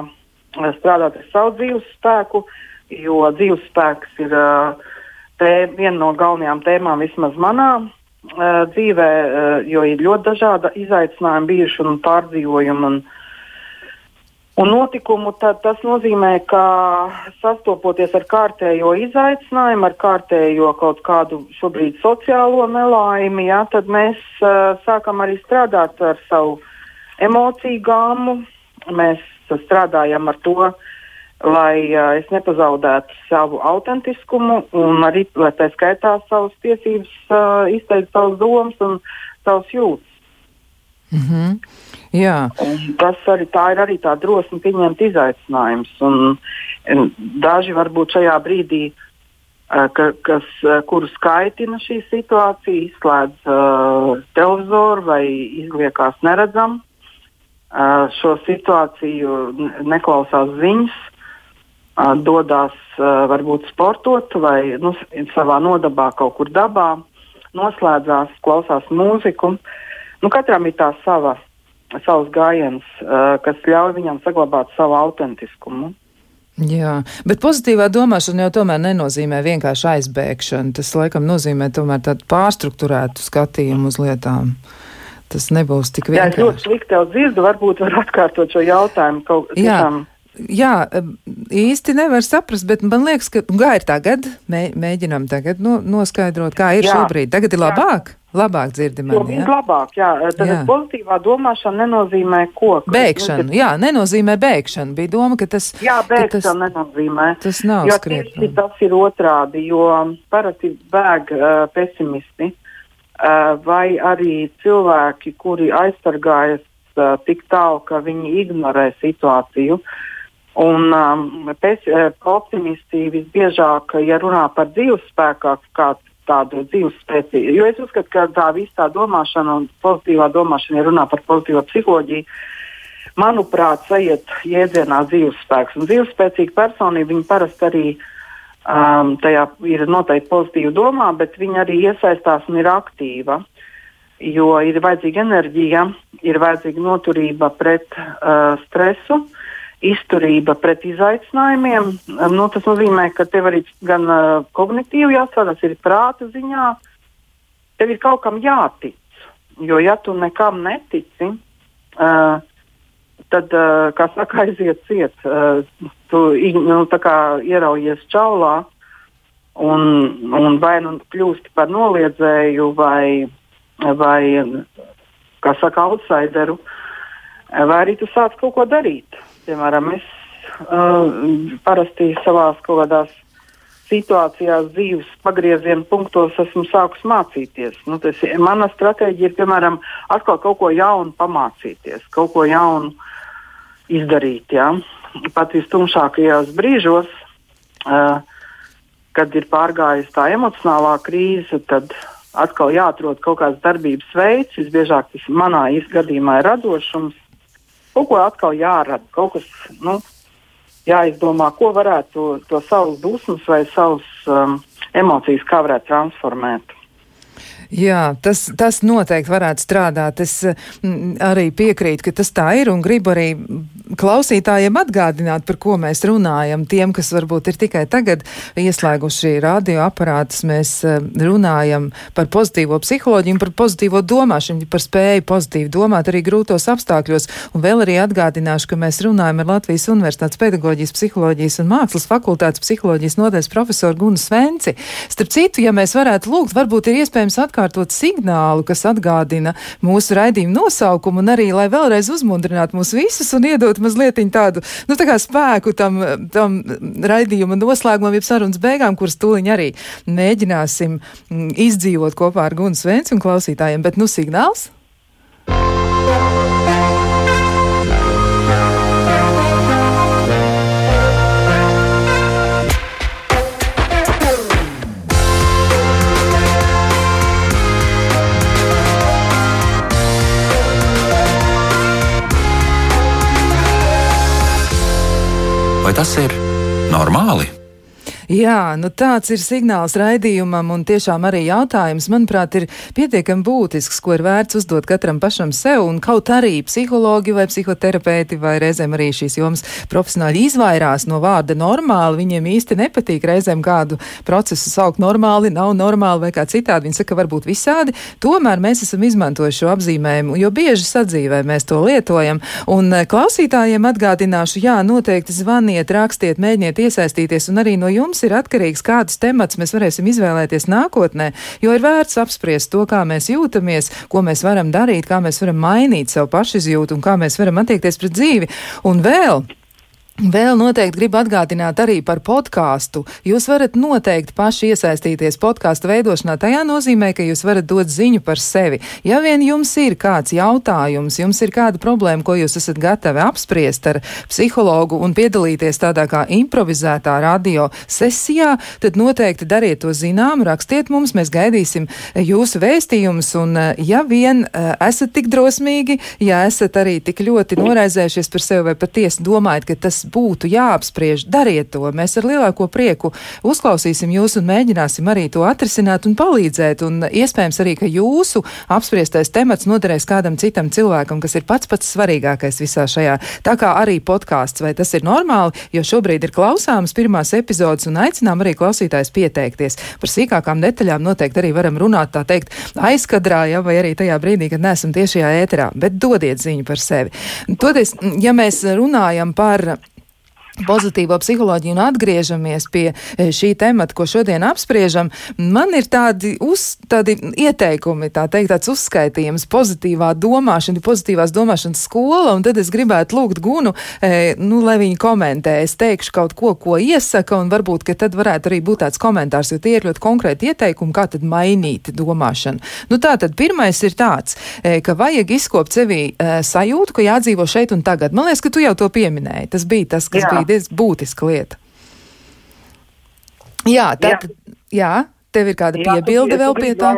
strādāt ar savu dzīves spēku, jo dzīves spēks ir tē, viena no galvenajām tēmām vismaz manā dzīvē, jo ir ļoti dažādi izaicinājumi bijuši un pārdzīvojumi. Un, un notikumu, tad tas nozīmē, ka sastopoties ar kārtējo izaicinājumu, ar kārtējo kaut kādu šobrīd sociālo nelaimi, ja, tad mēs uh, sākam arī strādāt ar savu emociju gāmu. Mēs strādājam ar to, lai uh, es nepazaudētu savu autentiskumu un arī, lai tā skaitā savas tiesības uh, izteikt savas domas un savas jūtas.
Mm -hmm.
Tas arī tā ir arī tā drosme pieņemt izaicinājumus. Daži varbūt šajā brīdī, ka, kas, uh, kuru skaitina šī situācija, izslēdz uh, televizoru vai izliekās neredzam uh, šo situāciju, neklausās ziņas, uh, dodas uh, varbūt sportot vai nu, savā nodabā kaut kur dabā, noslēdzās, klausās mūziku. Nu, katram ir tā sava savs gājiens, uh, kas ļauj viņam saglabāt savu autentiskumu.
Jā, bet pozitīvā domāšana jau tomēr nenozīmē vienkārši aizbēgšanu. Tas laikam nozīmē tomēr tādu pārstruktūrētu skatījumu uz lietām. Tas nebūs tik vienkārši.
Jā, es ļoti slikti tev dzirdu, varbūt var atkārtot šo jautājumu kaut kādam.
Jā. Īsti nevar saprast, bet man liekas, ka kā ir tagad, Mē, mēģinām tagad no, noskaidrot, kā ir jā, šobrīd. Tagad ir labāk. Jā. Labāk dzirdi mani.
Ja? Labāk, jā. Tad jā. pozitīvā domāšana nenozīmē ko.
Bēgšana, nu, jā, nenozīmē bēgšana. Bija doma, ka tas.
Jā, bēgšana tas, nenozīmē.
Tas nav
jo tieši tas ir otrādi, jo parasti bēg uh, pesimisti uh, vai arī cilvēki, kuri aizsargājas uh, tik tālu, ka viņi ignorē situāciju. Un um, pes, uh, optimisti visbiežāk, ja runā par dzīves spēkā, kāds tādu dzīves spēcīgu. Jo es uzskatu, ka tā visa domāšana un pozitīvā domāšana, ja runā par pozitīvo psiholoģiju, manuprāt, aiziet jēdzienā dzīves spēks. Un dzīves spēcīga personība, viņa parasti arī um, tajā ir noteikti pozitīva domā, bet viņa arī iesaistās un ir aktīva. Jo ir vajadzīga enerģija, ir vajadzīga noturība pret uh, stresu, izturība pret izaicinājumiem. Nu, tas nozīmē, ka tev arī gan uh, kognitīvi jāstrādā, ir prāta ziņā. Tev ir kaut kam jātic. Jo, ja tu nekam netici, uh, tad, uh, kā saka, aiziet ciet. Uh, tu nu, ieraujies čaulā un, un vai nu kļūsti par noliedzēju vai, vai kā saka, outsideru, vai arī tu sāc kaut ko darīt. Piemēram, es uh, parasti savā kaut kādās situācijās, dzīves pagrieziena punktos esmu sākus mācīties. Nu, tas, mana stratēģija ir, piemēram, atkal kaut ko jaunu pamācīties, kaut ko jaunu izdarīt. Ja? Pat vistumšākajos brīžos, uh, kad ir pārgājusi tā emocionālā krīze, tad atkal jāatrod kaut kāds darbības veids. Visbiežāk tas manā gadījumā ir radošums kaut ko atkal jārada, kaut kas nu, jāizdomā, ko varētu to, to savus dusmas vai savus um, emocijas, kā varētu transformēt.
Jā, tas, tas noteikti varētu strādāt. Es m, mm, arī piekrītu, ka tas tā ir un gribu arī klausītājiem atgādināt, par ko mēs runājam. Tiem, kas varbūt ir tikai tagad ieslēguši radioaparātus, mēs eh, runājam par pozitīvo psiholoģiju par pozitīvo domāšanu, par spēju pozitīvi domāt arī grūtos apstākļos. Un vēl arī atgādināšu, ka mēs runājam ar Latvijas Universitātes pedagoģijas, psiholoģijas un mākslas fakultātes psiholoģijas nodaļas profesoru Gunu Svenci. Starp citu, ja mēs varētu lūgt, varbūt ir iespējams atkārtot signālu, kas atgādina mūsu raidījumu nosaukumu un arī, lai vēlreiz uzmundrinātu mūs visus un iedot dot mazliet tādu, nu, tā spēku tam, tam raidījuma noslēgumam, jeb sarunas beigām, kuras tūliņ arī mēģināsim mm, izdzīvot kopā ar Gunu Svenci un klausītājiem. Bet, nu, signāls?
Vai tas ir normāli?
Jā, nu tāds ir signāls raidījumam, un tiešām arī jautājums, manuprāt, ir pietiekami būtisks, ko ir vērts uzdot katram pašam sev, un kaut arī psihologi vai psihoterapeiti vai reizēm arī šīs jomas profesionāļi izvairās no vārda normāli, viņiem īsti nepatīk reizēm kādu procesu saukt normāli, nav normāli vai kā citādi, viņi saka, varbūt visādi, tomēr mēs esam izmantojuši šo apzīmējumu, jo bieži sadzīvē mēs to lietojam, un eh, klausītājiem atgādināšu, jā, noteikti zvaniet, rakstiet, mēģiniet iesaistīties, un arī no jums mums ir atkarīgs, kādus temats mēs varēsim izvēlēties nākotnē, jo ir vērts apspriest to, kā mēs jūtamies, ko mēs varam darīt, kā mēs varam mainīt savu pašizjūtu un kā mēs varam attiekties pret dzīvi. Un vēl Vēl noteikti gribu atgādināt arī par podkāstu. Jūs varat noteikti paši iesaistīties podkāstu veidošanā. Tajā nozīmē, ka jūs varat dot ziņu par sevi. Ja vien jums ir kāds jautājums, jums ir kāda problēma, ko jūs esat gatavi apspriest ar psihologu un piedalīties tādā kā improvizētā radio sesijā, tad noteikti dariet to zinām, rakstiet mums, mēs gaidīsim jūsu vēstījumus. Un, eh, ja vien eh, esat tik drosmīgi, ja esat arī tik ļoti noraizējušies par sevi vai patiesi domājat, ka tas būtu jāapspriež, dariet to. Mēs ar lielāko prieku uzklausīsim jūs un mēģināsim arī to atrisināt un palīdzēt. Un iespējams arī, ka jūsu apspriestais temats noderēs kādam citam cilvēkam, kas ir pats pats svarīgākais visā šajā. Tā kā arī podkāsts, vai tas ir normāli, jo šobrīd ir klausāmas pirmās epizodes un aicinām arī klausītājs pieteikties. Par sīkākām detaļām noteikti arī varam runāt, tā teikt, aizkadrā, ja, vai arī tajā brīdī, kad neesam tiešajā ēterā, bet dodiet ziņu par sevi. Toties, ja mēs runājam par pozitīvo psiholoģiju un atgriežamies pie e, šī temata, ko šodien apspriežam, man ir tādi, uz, tādi ieteikumi, tā teikt, tāds uzskaitījums, pozitīvā domāšana, pozitīvās domāšanas skola, un tad es gribētu lūgt Gunu, e, nu, lai viņi komentē. Es teikšu kaut ko, ko iesaka, un varbūt, ka tad varētu arī būt tāds komentārs, jo tie ir ļoti konkrēti ieteikumi, kā tad mainīt domāšanu. Nu, tā tad pirmais ir tāds, e, ka vajag izkopt sevī sajūtu, ka jādzīvo šeit un tagad. Man liekas, ka tu jau to pieminēji. Tas bija tas, kas Jā. bija diezgan būtiska lieta. Jā, tad, jā. jā. Tev ir kāda piebilde vēl pie tā?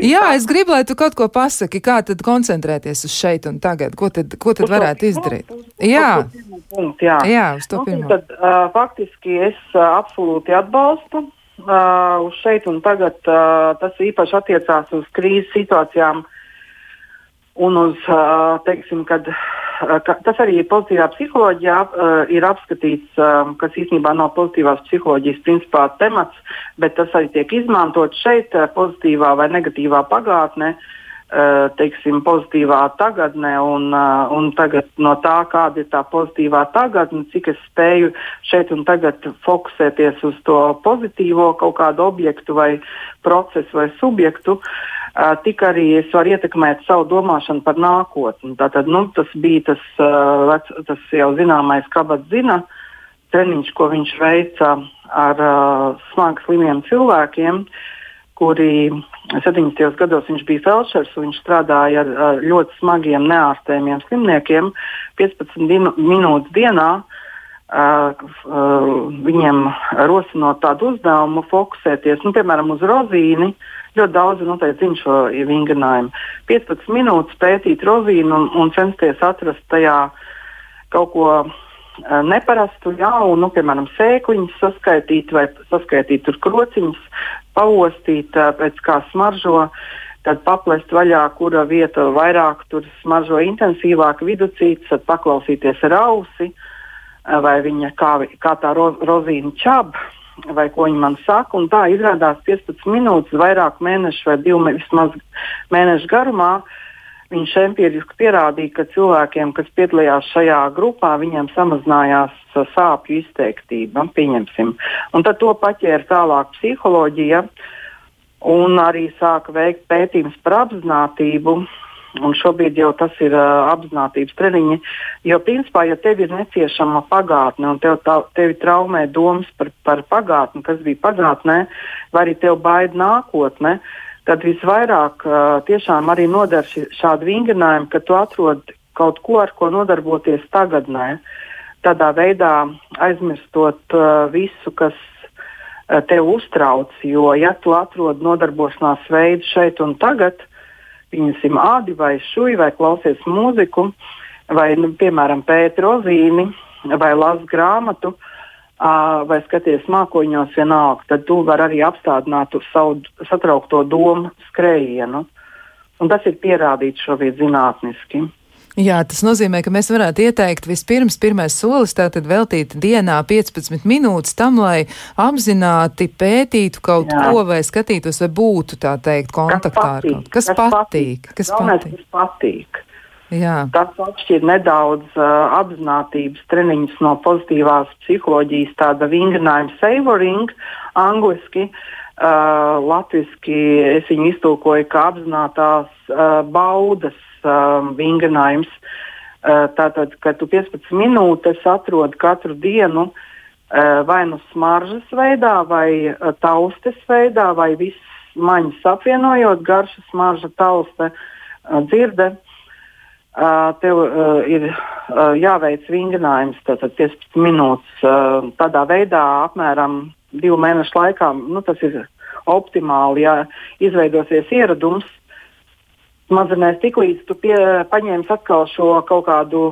Jā, es gribu, lai tu kaut ko pasaki, kā tad koncentrēties uz šeit un tagad, ko tad, ko tad varētu izdarīt. Jā,
jā.
jā, uz to
nu,
pirmo.
Tad uh, faktiski es uh, absolūti atbalstu uh, uz šeit un tagad. Uh, tas īpaši attiecās uz krīzes situācijām un uz, uh, teiksim, kad ka, tas arī ir pozitīvā psiholoģijā, uh, ir apskatīts, uh, kas īstenībā nav pozitīvās psiholoģijas principā temats, bet tas arī tiek izmantots šeit, pozitīvā vai negatīvā pagātnē. Teiksim, pozitīvā tagadnē, un, un tagad no tā, kāda ir tā pozitīvā tagadne, cik es spēju šeit un tagad fokusēties uz to pozitīvo kaut kādu objektu vai procesu vai subjektu, uh, tik arī es varu ietekmēt savu domāšanu par nākotni. Tātad, nu, tas bija tas, vec, tas jau zināmais kabats zina treniņš, ko viņš veica ar uh, smagi slimiem cilvēkiem, kuri 70. gados viņš bija felšers, viņš strādāja ar, ar ļoti smagiem neārstējumiem slimniekiem 15 minūtes dienā. Uh, viņiem rosinot tādu uzdevumu, fokusēties, nu, piemēram, uz rozīni, uh, ļoti daudz noteikti zina šo vingrinājumu. 15 minūtes pētīt rozīnu un, un censties atrast tajā kaut ko uh, neparastu, jaunu, nu, piemēram, sēkliņus saskaitīt vai saskaitīt tur krociņus, paostīt uh, pēc kā smaržo. Tad paplest vaļā, kura vieta vairāk smaržo intensīvāk, viducīts, tad paklausīties ar ausi, vai viņa kā, kā tā ro, rozīna čaba vai ko viņi man saka. Tā izrādās 15 minūtes, vairāk mēnešu vai divu vismaz mēnešu garumā. Viņš empiriski pierādīja, ka cilvēkiem, kas piedalījās šajā grupā, viņiem samazinājās sāpju izteiktība. Pieņemsim. Un tad to paķēra tālāk psiholoģija un arī sāka veikt pētījumus par apziņotību. Un šobrīd jau tas ir uh, apziņotības treniņi. Jo, principā, ja tev ir neciešama pagātne un tev tā, tevi traumē domas par, par pagātni, kas bija pagātnē, vai arī tev baida nākotne, tad visvairāk uh, tiešām arī noder šādu vingrinājumu, ka tu atrod kaut ko, ar ko nodarboties tagadnē. Tādā veidā aizmirstot uh, visu, kas uh, tev uztrauc, jo ja tu atrod nodarbošanās veidu šeit un tagad, pieņemsim ādi vai šuju, vai klausies mūziku, vai, nu, piemēram, pēti rozīni, vai lasu grāmatu, uh, vai skaties mākoņos vienalga, tad tu vari arī apstādināt savu satraukto domu skrējienu. Un tas ir pierādīts šobrīd zinātniski.
Jā, tas nozīmē, ka mēs varētu ieteikt vispirms pirmais solis tātad veltīt dienā 15 minūtes tam, lai apzināti pētītu kaut Jā. ko vai skatītos, vai būtu tā teikt kontaktā ar kaut
kas, kas patīk. Kas patīk. Kas patīk. Jā. Tas atšķir nedaudz uh, apzinātības treniņus no pozitīvās psiholoģijas, tāda vingrinājuma savoring, angliski. Uh, latviski es viņu iztulkoju kā apzinātās uh, baudas um, vingrinājums. Uh, tātad, kad tu 15 minūtes atrodi katru dienu uh, vai nu smaržas veidā, vai uh, taustes veidā, vai visas maņas apvienojot, garša, smarža, tauste, uh, dzirde. Uh, tev uh, ir uh, jāveic vingrinājums, tātad 15 minūtes. Uh, tādā veidā apmēram divu mēnešu laikā nu, tas ir optimāli, ja izveidosies ieradums, smadzenēs tiklīdz tu pie, paņēmis atkal šo kaut kādu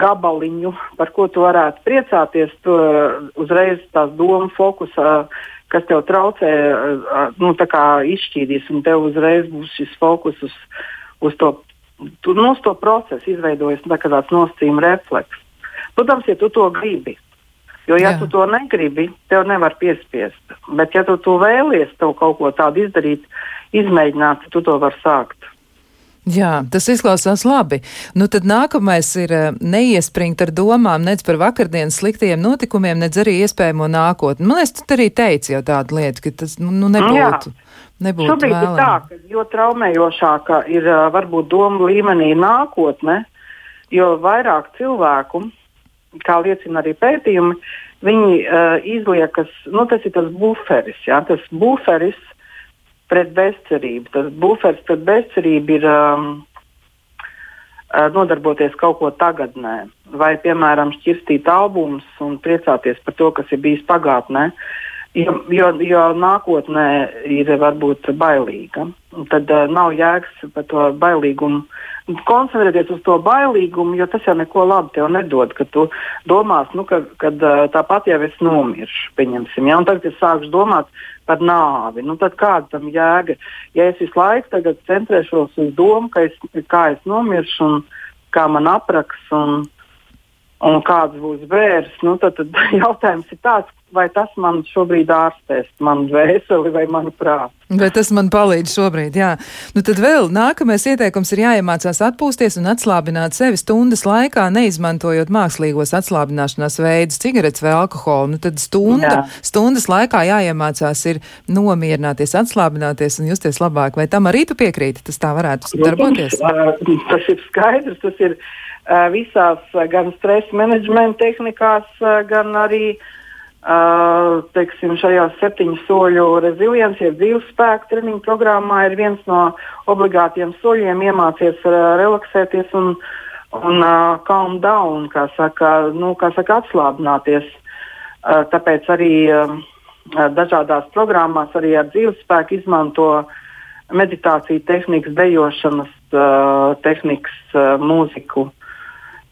gabaliņu, par ko tu varētu priecāties, tu uzreiz tās domu fokusā, kas tev traucē, nu, izšķīdīs, un tev uzreiz būs šis fokus uz, uz to, tu, nu, uz to procesu, izveidojas tā tāds nosacījuma refleks. Protams, ja tu to gribi. Jo, ja Jā. tu to negribi, tev nevar piespiest. Bet, ja tu, tu vēlies kaut ko tādu izdarīt, izmēģināt, tu to vari sākt.
Jā, tas izklausās labi. Nu, tad nākamais ir eh, neiespringt ar domām nec par vakardienas sliktajiem notikumiem, nec arī iespējamo nākotni. Man liekas, tu arī teici jau tādu lietu, ka tas nu, nu nebūtu. Jā. Nebūtu
Šobrīd vēlēm. ir tā, ka jo traumējošāka ir eh, varbūt doma līmenī nākotne, jo vairāk cilvēku, kā liecina arī pētījumi, viņi uh, izliekas, nu tas ir tas buferis, jā, tas buferis, pret bezcerību. Tas bufers pret bezcerību ir um, uh, nodarboties kaut ko tagadnē, vai, piemēram, šķirstīt albumus un priecāties par to, kas ir bijis pagātnē. Jo, jo, jo nākotnē ir varbūt bailīga. Tad uh, nav jēgas par to bailīgumu koncentrēties uz to bailīgumu, jo tas jau neko labu tev nedod. Kad tu domās, nu, ka, kad uh, tāpat jau es nomiršu, pieņemsim, ja, un tagad es sākšu domāt par nāvi. Nu, tad kāda tam jēga? Ja es visu laiku centrēšos uz domu, es, kā es nomiršu un kā man apraks un, un kāds būs bērns, nu, tad, tad jautājums ir tāds, vai tas man šobrīd ārstēs manu dvēseli vai manu prātu.
Vai tas man palīdz šobrīd, jā. Nu tad vēl nākamais ieteikums ir jāiemācās atpūsties un atslābināt sevi stundas laikā, neizmantojot mākslīgos atslābināšanās veidus, cigaretes vai alkoholu. Nu tad stunda, jā. stundas laikā jāiemācās ir nomierināties, atslābināties un justies labāk. Vai tam arī tu piekrīti? Tas tā varētu Protams, darboties?
Uh, tas ir skaidrs, tas ir uh, visās gan stresa menedžmenta tehnikās, uh, gan arī Uh, teiksim, šajā septiņu soļu rezilients, jeb dzīves spēka treniņu programmā ir viens no obligātiem soļiem iemācīties relaksēties un, un uh, calm down, kā saka, nu, kā saka atslābināties. Uh, tāpēc arī uh, dažādās programmās arī ar dzīves spēku izmanto meditāciju tehnikas, dejošanas uh, tehnikas, uh, mūziku. Uh,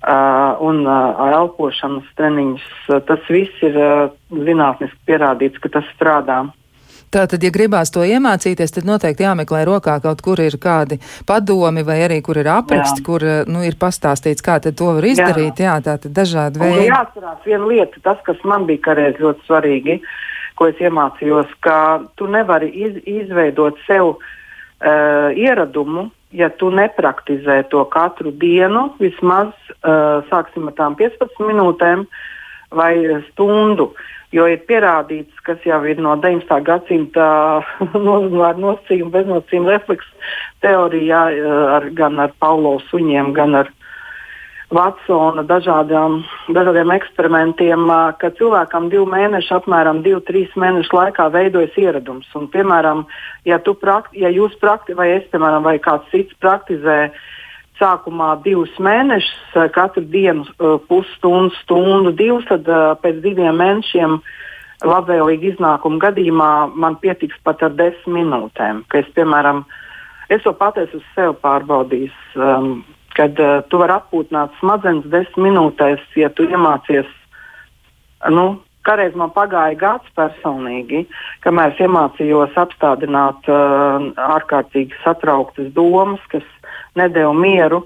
Uh, un uh, elpošanas treniņus. Uh, tas viss ir uh, zinātniski pierādīts, ka tas strādā.
Tātad, ja gribās to iemācīties, tad noteikti jāmeklē rokā kaut kur ir kādi padomi vai arī kur ir apraksti, Jā. kur nu, ir pastāstīts, kā to var izdarīt. Jā, Jā tā tad dažādi veidi.
Jāatcerās viena lieta, tas, kas man bija kādreiz ļoti svarīgi, ko es iemācījos, ka tu nevari iz, izveidot sev uh, ieradumu, ja tu nepraktizē to katru dienu, vismaz uh, sāksim ar tām 15 minūtēm vai stundu, Jo ir pierādīts, kas jau ir no 19. gadsimta nosacījuma, beznosacījuma refleksa teorijā, ar, gan ar Paulo suņiem, gan ar Vatsona dažādām, dažādiem eksperimentiem, ka cilvēkam divu mēnešu, apmēram divu, trīs mēnešu laikā veidojas ieradums. Un, piemēram, ja, prakti, ja jūs prakti, vai es, piemēram, vai kāds cits praktizē sākumā divus mēnešus, katru dienu pusstundu, stundu, divus, tad pēc diviem mēnešiem labvēlīgi iznākuma gadījumā man pietiks pat ar desmit minūtēm. Es, piemēram, es to pateicu uz sevi pārbaudījis. Um, kad uh, tu vari atpūtināt smadzenes desmit minūtēs, ja tu iemācies. Nu, Kādreiz man pagāja gads personīgi, kamēr es iemācījos apstādināt uh, ārkārtīgi satrauktas domas, kas nedēļu mieru.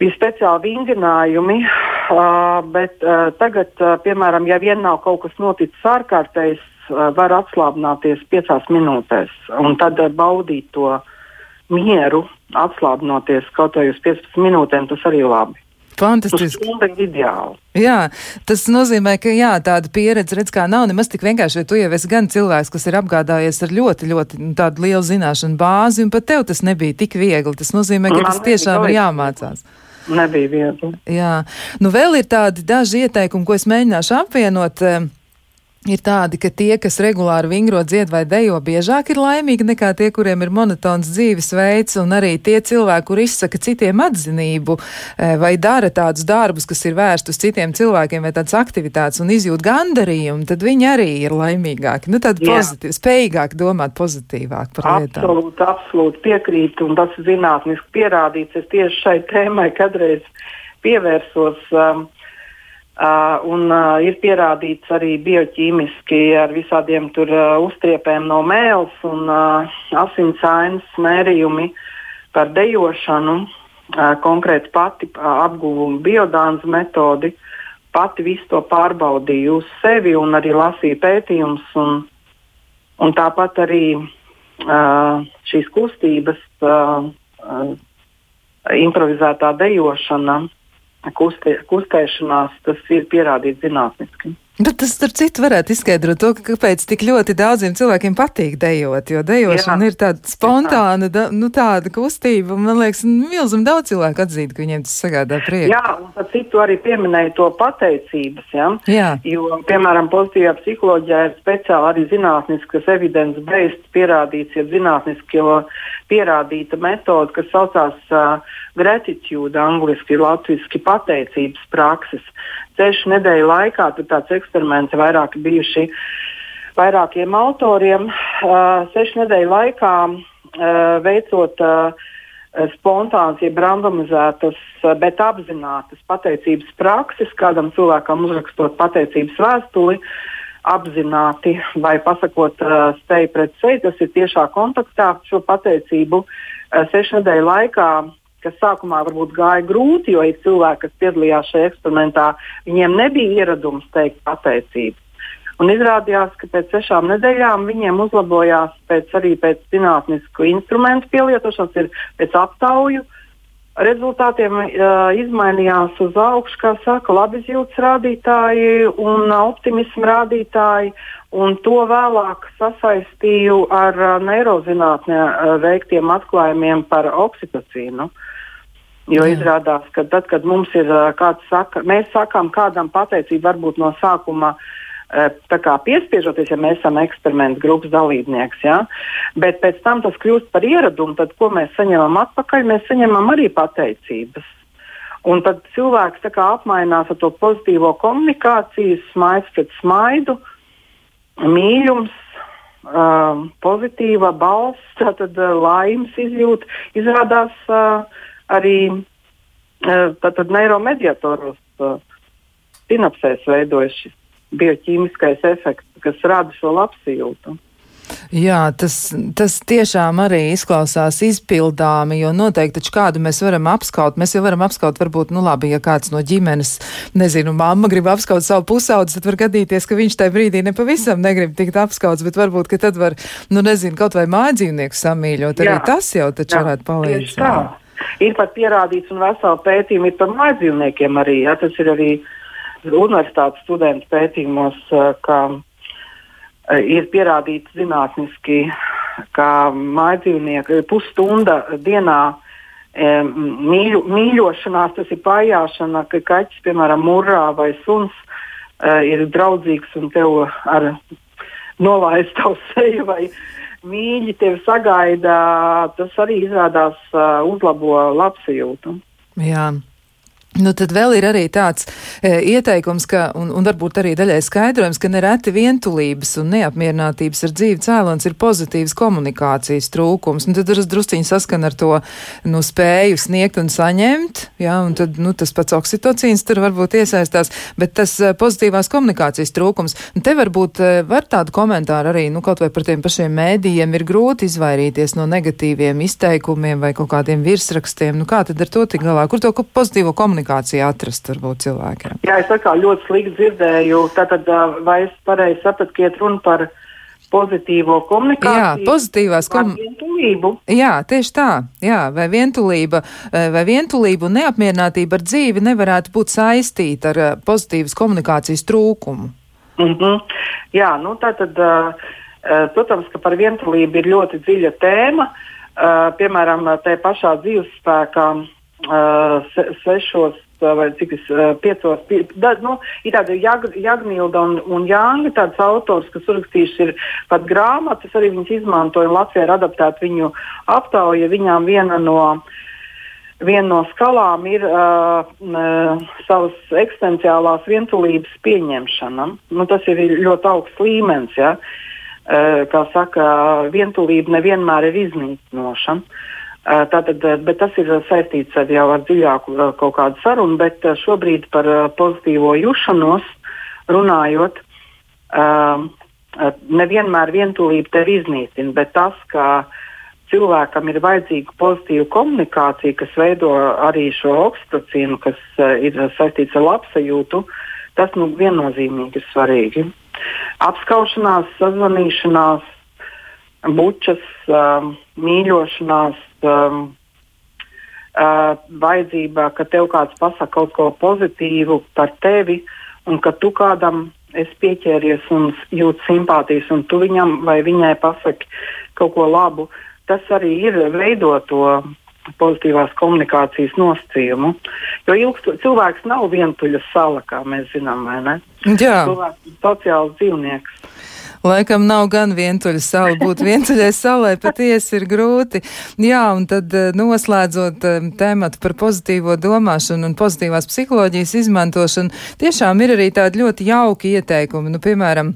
Bija speciāli vingrinājumi, uh, bet uh, tagad, uh, piemēram, ja vien nav kaut kas noticis ārkārtējs, uh, var atslābināties piecās minūtēs un tad uh, baudīt to mieru, atslābinoties kaut vai uz 15 minūtēm, tas arī labi.
Fantastiski. Jā, tas nozīmē, ka jā, tāda pieredze, redz, kā nav nemaz tik vienkārši, jo tu jau esi gan cilvēks, kas ir apgādājies ar ļoti, ļoti nu, tādu lielu zināšanu bāzi, un pat tev tas nebija tik viegli. Tas nozīmē, ka Man tas tiešām ir jāmācās.
Nebija viegli.
Jā, nu vēl ir tādi daži ieteikumi, ko es mēģināšu apvienot. Uh, ir tādi, ka tie, kas regulāri vingro dzied vai dejo, biežāk ir laimīgi nekā tie, kuriem ir monotons dzīvesveids, un arī tie cilvēki, kur izsaka citiem atzinību e, vai dara tādus darbus, kas ir vērsti uz citiem cilvēkiem vai tādas aktivitātes un izjūt gandarījumu, tad viņi arī ir laimīgāki. Nu, tad pozitīvi, spējīgāk domāt pozitīvāk par lietām.
Absolūti, absolūti piekrītu, un tas zinātniski pierādīts. Es tieši šai tēmai kadreiz pievērsos. Um, Uh, un uh, ir pierādīts arī bioķīmiski ar visādiem tur uh, uztriepēm no mēls un uh, asinsainas mērījumi par dejošanu. Uh, konkrēti pati uh, apguvu biodāns metodi, pati visu to pārbaudīju uz sevi un arī lasīju pētījumus. Un, un tāpat arī uh, šīs kustības, uh, uh, improvizētā dejošana kustē, kustēšanās, tas ir pierādīts zinātniski.
Bet tas, starp citu, varētu izskaidrot to, ka, kāpēc tik ļoti daudziem cilvēkiem patīk dejot, jo dejošana jā. ir tāda spontāna, da, nu, tāda kustība, un man liekas, milzum daudz cilvēku atzīst, ka viņiem tas sagādā prieku.
Jā, un tad citu arī pieminēja to pateicības, ja?
jā.
jo, piemēram, pozitīvā psiholoģijā ir speciāli arī zinātniskas evidence-based pierādīts, ja zinātniski jau pierādīta metode, kas saucās uh, gratitude, angliski, latviski pateicības prakses sešu nedēļu laikā. Tur tāds eksperiments vairāk bijuši vairākiem autoriem. Uh, sešu nedēļu laikā uh, veicot uh, spontānas, jeb randomizētas, uh, bet apzinātas pateicības prakses, kādam cilvēkam uzrakstot pateicības vēstuli. Apzināti vai pasakot uh, steju pret seju, tas ir tiešā kontaktā šo pateicību uh, sešu nedēļu laikā kas sākumā varbūt gāja grūti, jo ir cilvēki, kas piedalījās šajā eksperimentā, viņiem nebija ieradums teikt pateicību. Un izrādījās, ka pēc sešām nedēļām viņiem uzlabojās pēc, arī pēc zinātnisku instrumentu pielietošanas, ir pēc aptauju rezultātiem uh, izmainījās uz augšu, kā saka, labizjūtas rādītāji un optimismu rādītāji. Un to vēlāk sasaistīju ar uh, neirozinātnē uh, veiktiem atklājumiem par oksitocīnu. Jo Jā. izrādās, ka tad, kad mums ir kāds saka, mēs sakām kādam pateicību, varbūt no sākuma piespiežoties, ja mēs esam eksperimentu grupas dalībnieks, ja? bet pēc tam tas kļūst par ieradumu, tad ko mēs saņemam atpakaļ, mēs saņemam arī pateicības. Un tad cilvēks apmainās ar to pozitīvo komunikāciju, smaids pret smaidu, mīlums, uh, pozitīva balss, tātad uh, laimes izjūta izrādās. Uh, arī tātad neiromediatoros sinapsēs veidojas šis bioķīmiskais efekts, kas rada šo labsajūtu.
Jā, tas, tas tiešām arī izklausās izpildāmi, jo noteikti taču kādu mēs varam apskaut. Mēs jau varam apskaut, varbūt, nu labi, ja kāds no ģimenes, nezinu, mamma grib apskaut savu pusaudzi, tad var gadīties, ka viņš tajā brīdī nepavisam negrib tikt apskauts, bet varbūt, ka tad var, nu nezinu, kaut vai mājdzīvnieku samīļot. Arī jā, tas jau taču jā, varētu palīdzēt.
Ir pat pierādīts un vesela pētījuma ir par mājdzīvniekiem arī. Ja, tas ir arī universitātes studentu pētījumos, uh, ka uh, ir pierādīts zinātniski, ka mājdzīvnieki pusstunda dienā mīļu, mīļošanās, tas ir pājāšana, ka kaķis, piemēram, murrā vai suns ir draudzīgs un tev ar nolaist tavu seju vai mīļi tevi sagaida, tas arī izrādās uh, uzlabo labsajūtu.
Jā. Nu, tad vēl ir arī tāds e, ieteikums, ka, un, un varbūt arī daļai skaidrojums, ka nereti vientulības un neapmierinātības ar dzīvi cēlons ir pozitīvas komunikācijas trūkums. Nu, tad tas drusciņi saskan ar to nu, spēju sniegt un saņemt, jā, un tad nu, tas pats oksitocīns tur varbūt iesaistās, bet tas e, pozitīvās komunikācijas trūkums. Un te varbūt e, var tādu komentāru arī, nu, kaut vai par tiem pašiem mēdījiem ir grūti izvairīties no negatīviem izteikumiem vai kaut kādiem virsrakstiem. Nu, kā tad ar to tik galā? Kur to pozitīvo komunikāciju? Komunikāciju atrast varbūt cilvēkiem?
Jā, es atkal ļoti slikti dzirdēju. Tātad, vai es pareizi sapratu, ka iet runa par pozitīvo komunikāciju?
Jā, pozitīvās komunikāciju. Jā, tieši tā. Jā, vai vientulība, vai vientulība un neapmierinātība ar dzīvi nevarētu būt saistīta ar pozitīvas komunikācijas trūkumu?
Mm -hmm. Jā, nu tā tad, protams, ka par vientulību ir ļoti dziļa tēma. Piemēram, tajā pašā dzīves spēkā se, sešos vai cik es uh, piecos, pie, da, nu, ir tāda Jag, Jagnilda un, un Jāņa, tāds autors, kas uzrakstījuši ir pat grāmatas, arī viņas izmantoja Latvijā ir adaptēta viņu aptauja, viņām viena no Viena no skalām ir uh, uh, savas eksistenciālās vientulības pieņemšana. Nu, tas ir ļoti augsts līmenis. Ja? Uh, kā saka, vientulība nevienmēr ir iznīcinoša. Uh, Tātad, bet tas ir saistīts ar jau ar dziļāku kaut kādu sarunu, bet šobrīd par pozitīvo jušanos runājot, nevienmēr vientulība tevi iznīcina, bet tas, ka cilvēkam ir vajadzīga pozitīva komunikācija, kas veido arī šo oksitocīnu, kas ir saistīts ar labsajūtu, tas nu, viennozīmīgi ir svarīgi. Apskaušanās, sazvanīšanās, bučas, mīļošanās, um, uh, vajadzība, ka tev kāds pasaka kaut ko pozitīvu par tevi, un ka tu kādam esi pieķēries un jūti simpātijas, un tu viņam vai viņai pasaki kaut ko labu, tas arī ir veidot to pozitīvās komunikācijas nosacījumu. Jo ilgstu, cilvēks nav vientuļa sala, kā mēs zinām, vai ne?
Jā.
Cilvēks ir sociāls dzīvnieks.
Laikam nav gan vientuļa sala. Būt vientuļai salai patiesi ir grūti. Jā, un tad eh, noslēdzot eh, tēmatu par pozitīvo domāšanu un pozitīvās psiholoģijas izmantošanu, tiešām ir arī tādi ļoti jauki ieteikumi. Nu, piemēram,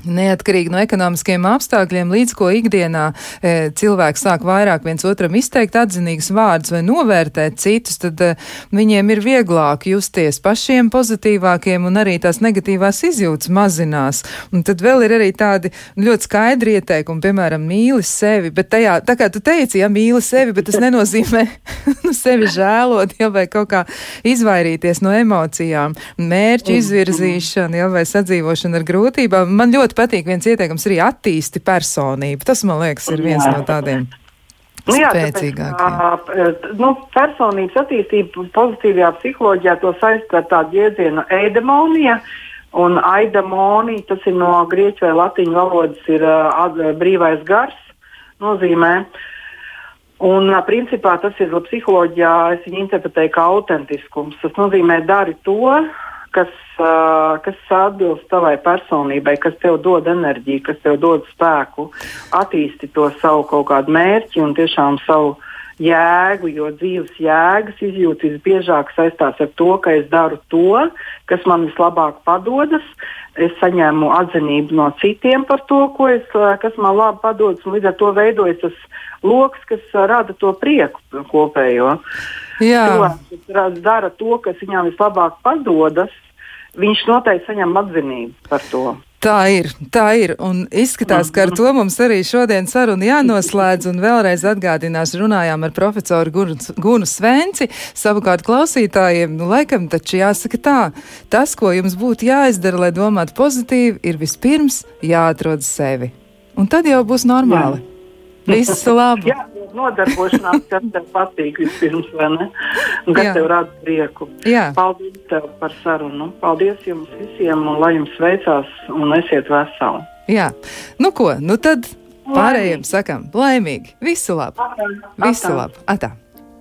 Neatkarīgi no ekonomiskiem apstākļiem, līdz ko ikdienā e, cilvēks sāk vairāk viens otram izteikt atzinīgus vārdus vai novērtēt citus, tad e, viņiem ir vieglāk justies pašiem pozitīvākiem un arī tās negatīvās izjūtas mazinās. Un tad vēl ir arī tādi ļoti skaidri ieteikumi, piemēram, mīli sevi, bet tajā, tā kā tu teici, ja mīli sevi, bet tas nenozīmē nu, sevi žēlot, ja vai kaut kā izvairīties no emocijām, mērķu izvirzīšana, ja vai sadzīvošana ar grūtībām. Man ļoti ļoti patīk viens ieteikums arī attīsti personību. Tas, man liekas, ir viens Jā. no tādiem. Nu jā, tāpēc,
nu, personības attīstība pozitīvajā psiholoģijā to saistīt ar tādu jēdzienu eidemonija. Un aidamonija, tas ir no grieķu vai latīņu valodas, ir uh, brīvais gars, nozīmē. Un, principā, tas ir psiholoģijā, es viņu interpretēju kā autentiskums. Tas nozīmē, dari to, uh, kas atbilst tavai personībai, kas tev dod enerģiju, kas tev dod spēku, attīsti to savu kaut kādu mērķi un tiešām savu jēgu, jo dzīves jēgas izjūta visbiežāk saistās ar to, ka es daru to, kas man vislabāk padodas. Es saņēmu atzinību no citiem par to, es, kas man labi padodas, un līdz ar to veidojas tas lokus, kas rada to prieku kopējo.
Jā.
Cilvēks, kas dara to, kas viņam vislabāk padodas, viņš noteikti saņem atzinību par to.
Tā ir, tā ir, un izskatās, ka ar to mums arī šodien saruna jānoslēdz, un vēlreiz atgādināšu, runājām ar profesoru Gunu, Gunu Svenci, savukārt klausītājiem, nu, laikam taču jāsaka tā, tas, ko jums būtu jāizdara, lai domātu pozitīvi, ir vispirms jāatrod sevi, un tad jau būs normāli. Jā. Visu labu!
Jā. nodarbošanās, kas tev patīk vispirms, vai ne? Un kas
Jā.
tev rada prieku.
Jā.
Paldies tev par sarunu. Paldies jums visiem un lai jums veicās un esiet veseli.
Jā, nu ko, nu tad pārējiem sakam laimīgi, visu labu, visu
Atā.
labu, atā.